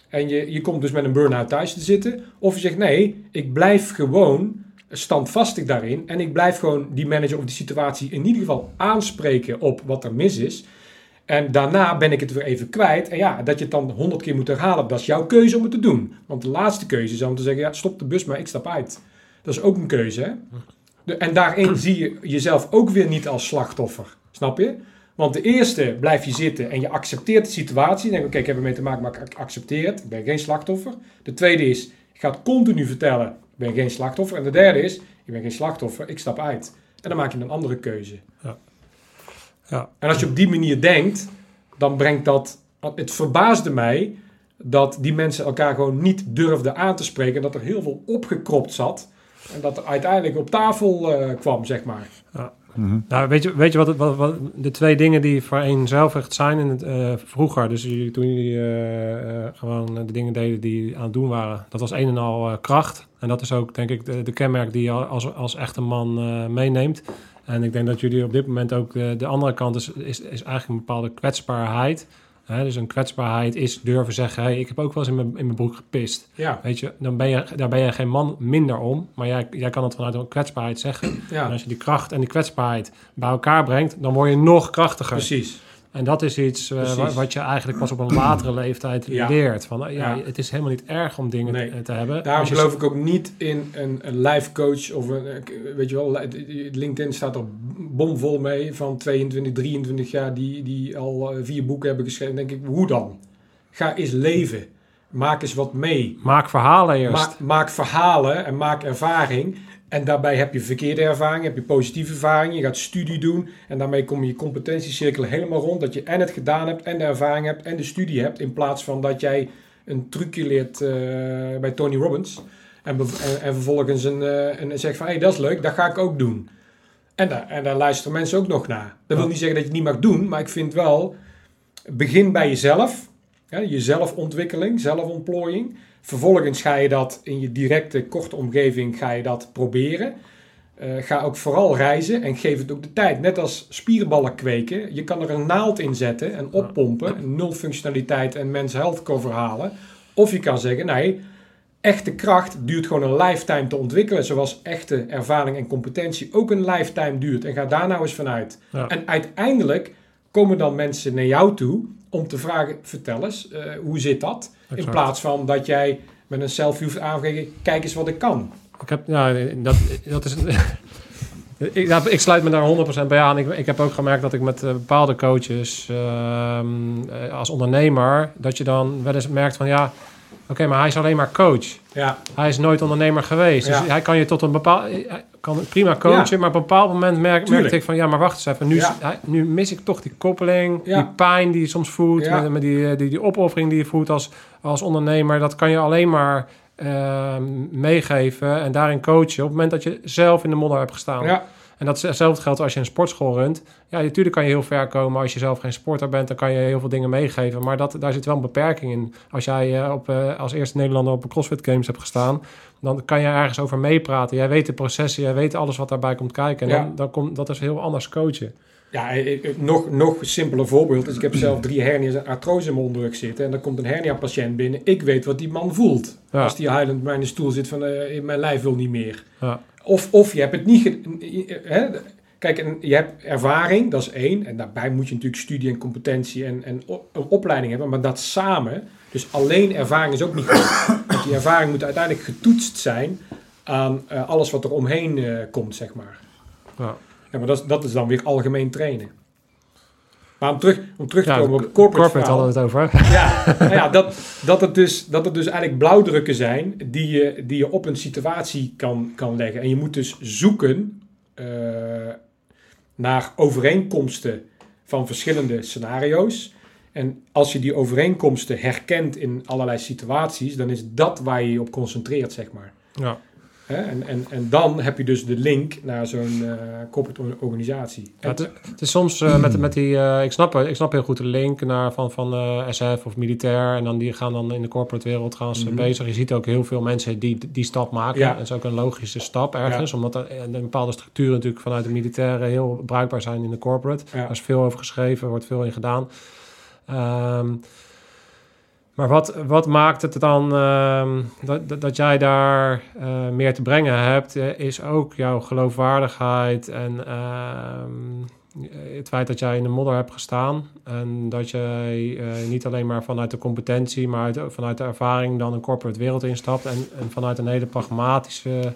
en je, je komt dus met een burn-out thuis te zitten. Of je zegt nee, ik blijf gewoon standvastig daarin. En ik blijf gewoon die manager of die situatie in ieder geval aanspreken op wat er mis is. En daarna ben ik het weer even kwijt. En ja, dat je het dan honderd keer moet herhalen, dat is jouw keuze om het te doen. Want de laatste keuze is om te zeggen, ja, stop de bus maar, ik stap uit. Dat is ook een keuze, hè? En daarin zie je jezelf ook weer niet als slachtoffer. Snap je? Want de eerste blijf je zitten en je accepteert de situatie. Denk, oké, ik heb ermee te maken, maar ik accepteer het. Ik ben geen slachtoffer. De tweede is, je gaat continu vertellen, ik ben geen slachtoffer. En de derde is, ik ben geen slachtoffer, ik stap uit. En dan maak je een andere keuze. Ja. En als je op die manier denkt, dan brengt dat... Het verbaasde mij dat die mensen elkaar gewoon niet durfden aan te spreken. En dat er heel veel opgekropt zat. En dat uiteindelijk op tafel eh, kwam, zeg maar. Nou, weet je, weet je wat, het- wat, wat de twee dingen die voor één zelf echt zijn in het, eh, vroeger, dus jullie- toen jullie eh, eh, gewoon de dingen deden die aan het doen waren, dat was een en al kracht. En dat is ook, denk ik, de, de kenmerk die je als, als echte man eh, meeneemt. En ik denk dat jullie op dit moment ook de, de andere kant is, is, is eigenlijk een bepaalde kwetsbaarheid. Hè, dus een kwetsbaarheid is durven zeggen, hey, ik heb ook wel eens in mijn, in mijn broek gepist. Ja, Weet je, dan ben je, daar ben je geen man minder om. Maar jij, jij kan het vanuit een kwetsbaarheid zeggen. En als je die kracht en die kwetsbaarheid bij elkaar brengt, dan word je nog krachtiger. precies. En dat is iets eh, wat je eigenlijk pas op een latere leeftijd Ja. leert. Van, eh, ja, Ja. Het is helemaal niet erg om dingen Nee. te, te hebben. Daarom geloof ik ook niet in een, een life coach of een, eh, weet je wel, li- LinkedIn staat er bomvol mee van 22, 23 jaar die, die al vier boeken hebben geschreven. Dan denk ik, hoe dan? Ga eens leven. Maak eens wat mee. Maak verhalen eerst. Maak verhalen en maak ervaring. En daarbij heb je verkeerde ervaring, heb je positieve ervaring. Je gaat studie doen en daarmee kom je je competentiecirkel helemaal rond. Dat je en het gedaan hebt en de ervaring hebt en de studie hebt. In plaats van dat jij een trucje leert eh, bij Tony Robbins. En, en, en vervolgens een, eh, zegt van, hé, hey, dat is leuk, dat ga ik ook doen. En daar, en daar luisteren mensen ook nog naar. Dat wil niet zeggen dat je het niet mag doen, maar ik vind wel, begin bij jezelf. Je zelfontwikkeling, zelfontplooiing. Vervolgens ga je dat in je directe, korte omgeving ga je dat proberen. eh, ga ook vooral reizen en geef het ook de tijd. Net als spierballen kweken. Je kan er een naald in zetten en oppompen. Nul functionaliteit en mens health cover halen. Of je kan zeggen, nee, echte kracht duurt gewoon een lifetime te ontwikkelen. Zoals echte ervaring en competentie ook een lifetime duurt. En ga daar nou eens vanuit. Ja. En uiteindelijk komen dan mensen naar jou toe om te vragen, vertel eens, eh, hoe zit dat? In plaats van dat jij met een selfie hoeft aan te geven, kijk eens wat ik kan. Ik heb, ja, dat, dat is. ik, ik sluit me daar 100% bij aan. Ik, ik heb ook gemerkt dat ik met eh, bepaalde coaches ehm, eh, als ondernemer, dat je dan wel eens merkt van ja, oké, maar hij is alleen maar coach. Ja, Hij is nooit ondernemer geweest. Ja. Dus hij kan je tot een bepaald. Kan prima coachen, Ja. maar op een bepaald moment merk, merkte ik van ja, maar wacht eens even. Nu, is- Ja. hij- nu mis ik toch die koppeling, Ja. die pijn die je soms voelt, Ja. met, met die, eh, die, die opoffering die je voelt als, als ondernemer. Dat kan je alleen maar ehm, meegeven en daarin coachen op het moment dat je zelf in de modder hebt gestaan. ja, En dat hetzelfde geldt als je een sportschool runt. Ja, natuurlijk kan je heel ver komen als je zelf geen sporter bent. Dan kan je heel veel dingen meegeven. Maar dat, daar zit wel een beperking in. Als jij eh, op, eh, als eerste Nederlander op een CrossFit Games hebt gestaan... dan kan je ergens over meepraten. Jij weet de processen, jij weet alles wat daarbij komt kijken. En Ja. dan, dan komt, dat is heel anders coachen. ja nog, nog simpeler voorbeeld is, ik heb zelf drie hernia's en artrose in mijn onderrug zitten. En dan komt een hernia-patiënt binnen. Ik weet wat die man voelt. Ja. Als die huilend bij in de stoel zit van, eh, mijn lijf wil niet meer. Ja. Of, of je hebt het niet... Hè? Kijk, en je hebt ervaring, dat is één. En daarbij moet je natuurlijk studie en competentie en, en een opleiding hebben. Maar dat samen, dus alleen ervaring is ook niet goed. Want die ervaring moet uiteindelijk getoetst zijn aan eh, alles wat er omheen eh, komt, zeg maar. Ja. Ja, maar dat, is- dat is dan weer algemeen trainen. Maar om terug, om terug te Ja, komen op corporate, corporate hadden we het over. Ja, nou ja dat, dat, het dus, dat het dus eigenlijk blauwdrukken zijn die je, die je op een situatie kan, kan leggen. En je moet dus zoeken eh, naar overeenkomsten van verschillende scenario's. En als je die overeenkomsten herkent in allerlei situaties, dan is dat waar je je op concentreert, zeg maar. Ja. Hè? En, en, en dan heb je dus de link naar zo'n eh corporate or- organisatie. Ja, het, het is soms eh, met, met die... eh, ik, snap, ik snap heel goed de link naar van, van SF of militair. En dan die gaan dan in de corporate wereld gaan ze Mhm. bezig. Je ziet ook heel veel mensen die die stap maken. Ja. Dat is ook een logische stap ergens. Omdat er een bepaalde structuren natuurlijk vanuit de militaire heel bruikbaar zijn in de corporate. Daar is veel over geschreven, wordt veel in gedaan. Ehm, maar wat, wat maakt het dan ehm, dat, dat, dat jij daar eh, meer te brengen hebt, eh, is ook jouw geloofwaardigheid en ehm, het feit dat jij in de modder hebt gestaan. En dat jij eh, niet alleen maar vanuit de competentie, maar uit, vanuit de ervaring dan een corporate wereld instapt. En, en vanuit een hele pragmatische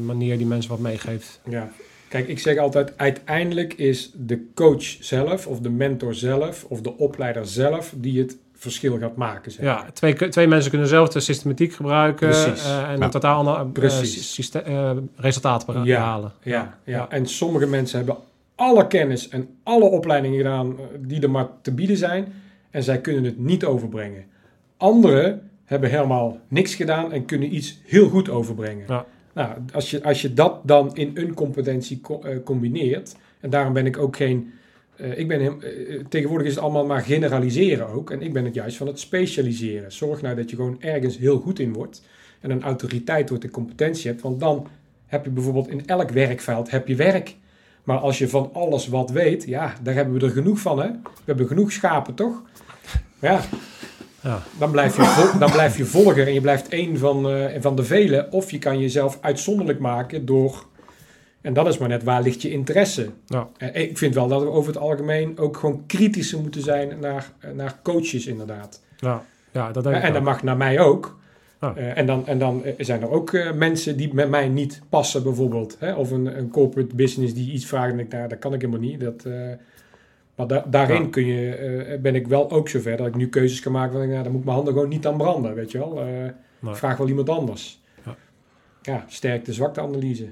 manier die mensen wat meegeeft. Ja, kijk, ik zeg altijd, uiteindelijk is de coach zelf, of de mentor zelf, of de opleider zelf, die het verschil gaat maken. Zeg. Ja, twee, twee mensen kunnen zelf de systematiek gebruiken Precies. eh, en Ja. een totaal ander syste- eh, resultaat bera- Ja. behalen. Ja, ja. En sommige mensen hebben alle kennis en alle opleidingen gedaan eh, die er maar te bieden zijn, en zij kunnen het niet overbrengen. Anderen hebben helemaal niks gedaan en kunnen iets heel goed overbrengen. Ja. Nou, als je, als je dat dan in een competentie co- eh, combineert, en daarom ben ik ook geen. Eh, ik ben eh, eh, tegenwoordig is het allemaal maar generaliseren ook. En ik ben het juist van het specialiseren. Zorg nou dat je gewoon ergens heel goed in wordt. En een autoriteit wordt en competentie hebt. Want dan heb je bijvoorbeeld in elk werkveld heb je werk. Maar als je van alles wat weet, ja, daar hebben we er genoeg van. Hè? We hebben genoeg schapen, toch? Ja, Ja. dan blijf je, dan blijf je volger en je blijft één van, van de velen. Of je kan jezelf uitzonderlijk maken door... En dat is maar net, waar ligt je interesse? Ja. Eh, ik vind wel dat we over het algemeen ook gewoon kritischer moeten zijn naar, eh, naar coaches inderdaad. Ja, ja dat denk ik en dat ook. mag naar mij ook. Ja. Eh, en dan, en dan eh, zijn er ook eh, mensen die met mij niet passen bijvoorbeeld. Hè? Of een, een corporate business die iets vraagt en ik, nou, dat kan ik helemaal niet. Dat, eh, maar da- daarin Ja. kun je, eh, ben ik wel ook zover dat ik nu keuzes kan maken van, nou, dan moet ik mijn handen gewoon niet aan branden, weet je wel. Eh, Nee. Vraag wel iemand anders. Ja. Ja, sterkte-zwakte analyse.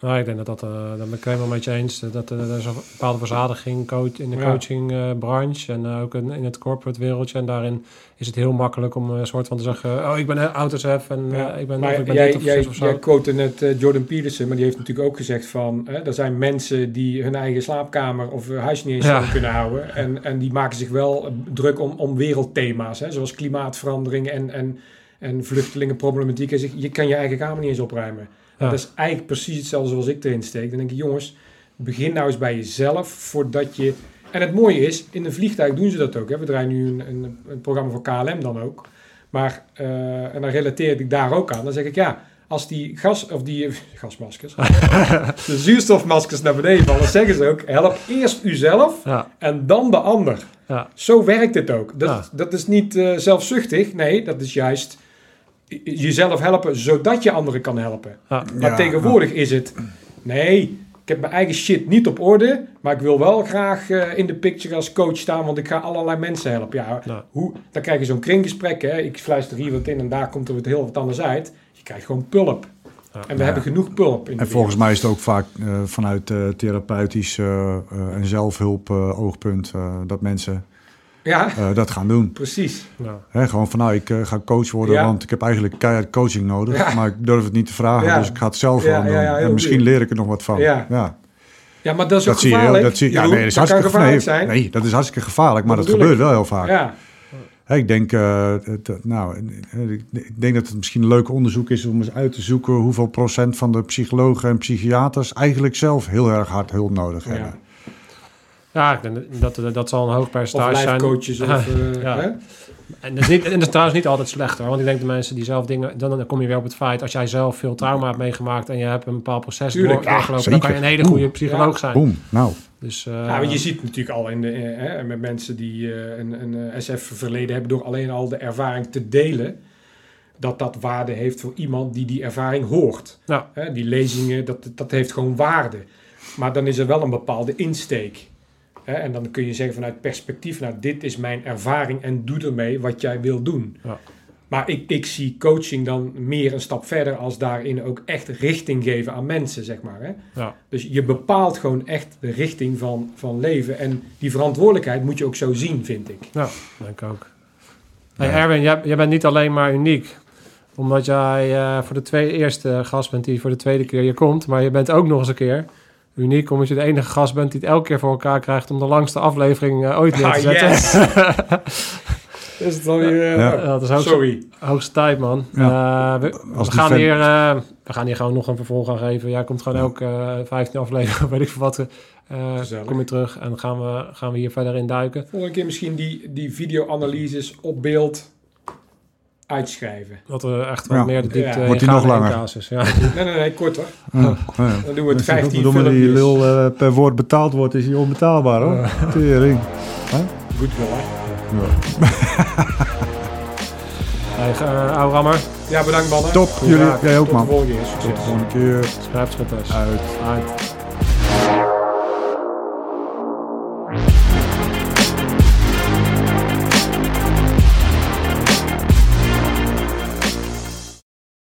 Nou, ik denk dat dat, eh dat ben ik helemaal met je eens. Dat, dat er is een bepaalde verzadiging coach, in de Ja. coachingbranche en eh, ook in, in het corporate wereldje. En daarin is het heel makkelijk om een soort van te zeggen, oh, ik ben autosef en Ja, eh, ik ben, maar ik ben jij, dit of jij, zus of zo. jij quote net eh, Jordan Peterson, maar die heeft natuurlijk ook gezegd van... Er zijn mensen die hun eigen slaapkamer of eh, huis niet eens Ja. kunnen houden. En, en die maken zich wel eh, druk om, om wereldthema's, hè, zoals klimaatverandering en, en, en vluchtelingenproblematiek. Je kan je eigen kamer niet eens opruimen. Ja. Dat is eigenlijk precies hetzelfde zoals ik erin steek. Dan denk ik, jongens, begin nou eens bij jezelf voordat je... En het mooie is, in een vliegtuig doen ze dat ook. Hè. We draaien nu een, een, een programma voor KLM dan ook. Maar, eh, en dan relateer ik daar ook aan. Dan zeg ik, ja, als die gas, of die gasmaskers, de zuurstofmaskers naar beneden vallen, zeggen ze ook, help eerst uzelf Ja, en dan de ander. ja, Zo werkt het ook. Dat, Ja. dat is niet eh, zelfzuchtig. Nee, dat is juist jezelf helpen zodat je anderen kan helpen. ja. Maar Ja, tegenwoordig is het... Nee, ik heb mijn eigen shit niet op orde... maar ik wil wel graag eh, in de picture als coach staan... want ik ga allerlei mensen helpen. Ja, Ja. Hoe, dan krijg je zo'n kringgesprek. Hè? Ik fluister hier wat in en daar komt er wat heel wat anders uit. Je krijgt gewoon pulp. En we hebben genoeg pulp in de En volgens mij is het ook vaak eh, vanuit eh, therapeutisch eh, eh, en zelfhulp eh, oogpunt eh, dat mensen. Ja, eh, dat gaan doen. precies. ja. Hè, gewoon van nou, ik eh, ga coach worden, Ja. want ik heb eigenlijk keihard coaching nodig. Ja. Maar ik durf het niet te vragen, Ja. dus ik ga het zelf gewoon ja, doen. en misschien leer ik er nog wat van. Ja. ja. Ja, maar dat is Dat ook zie je, gevaarlijk. dat zie je. Ja, nee, dat is hartstikke gevaarlijk nee, zijn. Nee, dat is hartstikke gevaarlijk, maar Dat gebeurt wel heel vaak. Ja, Hè, ik, denk, eh, het, nou, ik- ik denk dat het misschien een leuk onderzoek is om eens uit te zoeken hoeveel procent van de psychologen en psychiaters eigenlijk zelf heel erg hard hulp nodig hebben. Ja. ja ik denk dat, dat, dat zal een hoog Of percentage zijn. lijfcoaches. Of, eh, Ja. hè? En dat, is niet, en dat is trouwens niet altijd slecht hoor. Want ik denk de mensen die zelf dingen... Dan, dan kom je weer op het feit... Als jij zelf veel trauma hebt meegemaakt... en je hebt een bepaald proces Tuurlijk, door, ja, doorgelopen... dan kan je een hele goede Oeh. psycholoog Ja. zijn. Boom, nou. Dus, eh, Ja, want je ziet natuurlijk al in de, eh, hè, met mensen die eh, een, een SF-verleden hebben, door alleen al de ervaring te delen, dat dat waarde heeft voor iemand die die ervaring hoort. nou, Hè, die lezingen, dat, dat heeft gewoon waarde. Maar dan is er wel een bepaalde insteek. Hè, en dan kun je zeggen vanuit perspectief, nou dit is mijn ervaring en doe ermee wat jij wil doen. Ja. Maar ik, ik zie coaching dan meer een stap verder als daarin ook echt richting geven aan mensen, zeg maar. Hè? ja. Dus je bepaalt gewoon echt de richting van, van leven. En die verantwoordelijkheid moet je ook zo zien, vind ik. Ja, denk ik ook. Hey Erwin, jij, jij bent niet alleen maar uniek. Omdat jij eh, voor de tweede, eerste gast bent die voor de tweede keer hier komt. Maar je bent ook nog eens een keer uniek. Omdat je de enige gast bent die het elke keer voor elkaar krijgt... om de langste aflevering eh, ooit neer te Ah, zetten. yes! is het alweer... eh, Ja. dat is hoogste, Sorry. hoogste tijd, man. Eh, we, we Als die gaan fan- hier, eh, we gaan hier gewoon nog een vervolg aan geven. Jij komt gewoon elke eh 15 aflevering, weet ik veel wat. eh kom je terug en dan gaan we, gaan we hier verder in duiken. Volgende keer misschien die, die video-analyses op beeld uitschrijven. Dat we echt wat Ja. meer de diepte Ja. Wordt die nog langer? casus. Ja. Nee, nee, nee, korter. Ja, ja. Dan doen we het Als je 15 godverdomme die filmpjes. lul eh, per woord betaald wordt, is hij onbetaalbaar hoor. Tering. Goed wel, hè? Hey, uh, rammer, Ja, bedankt mannen. Top, jullie, jij ook Tot de man. volgende keer. Tot Succes. de volgende keer. Uit. Uit.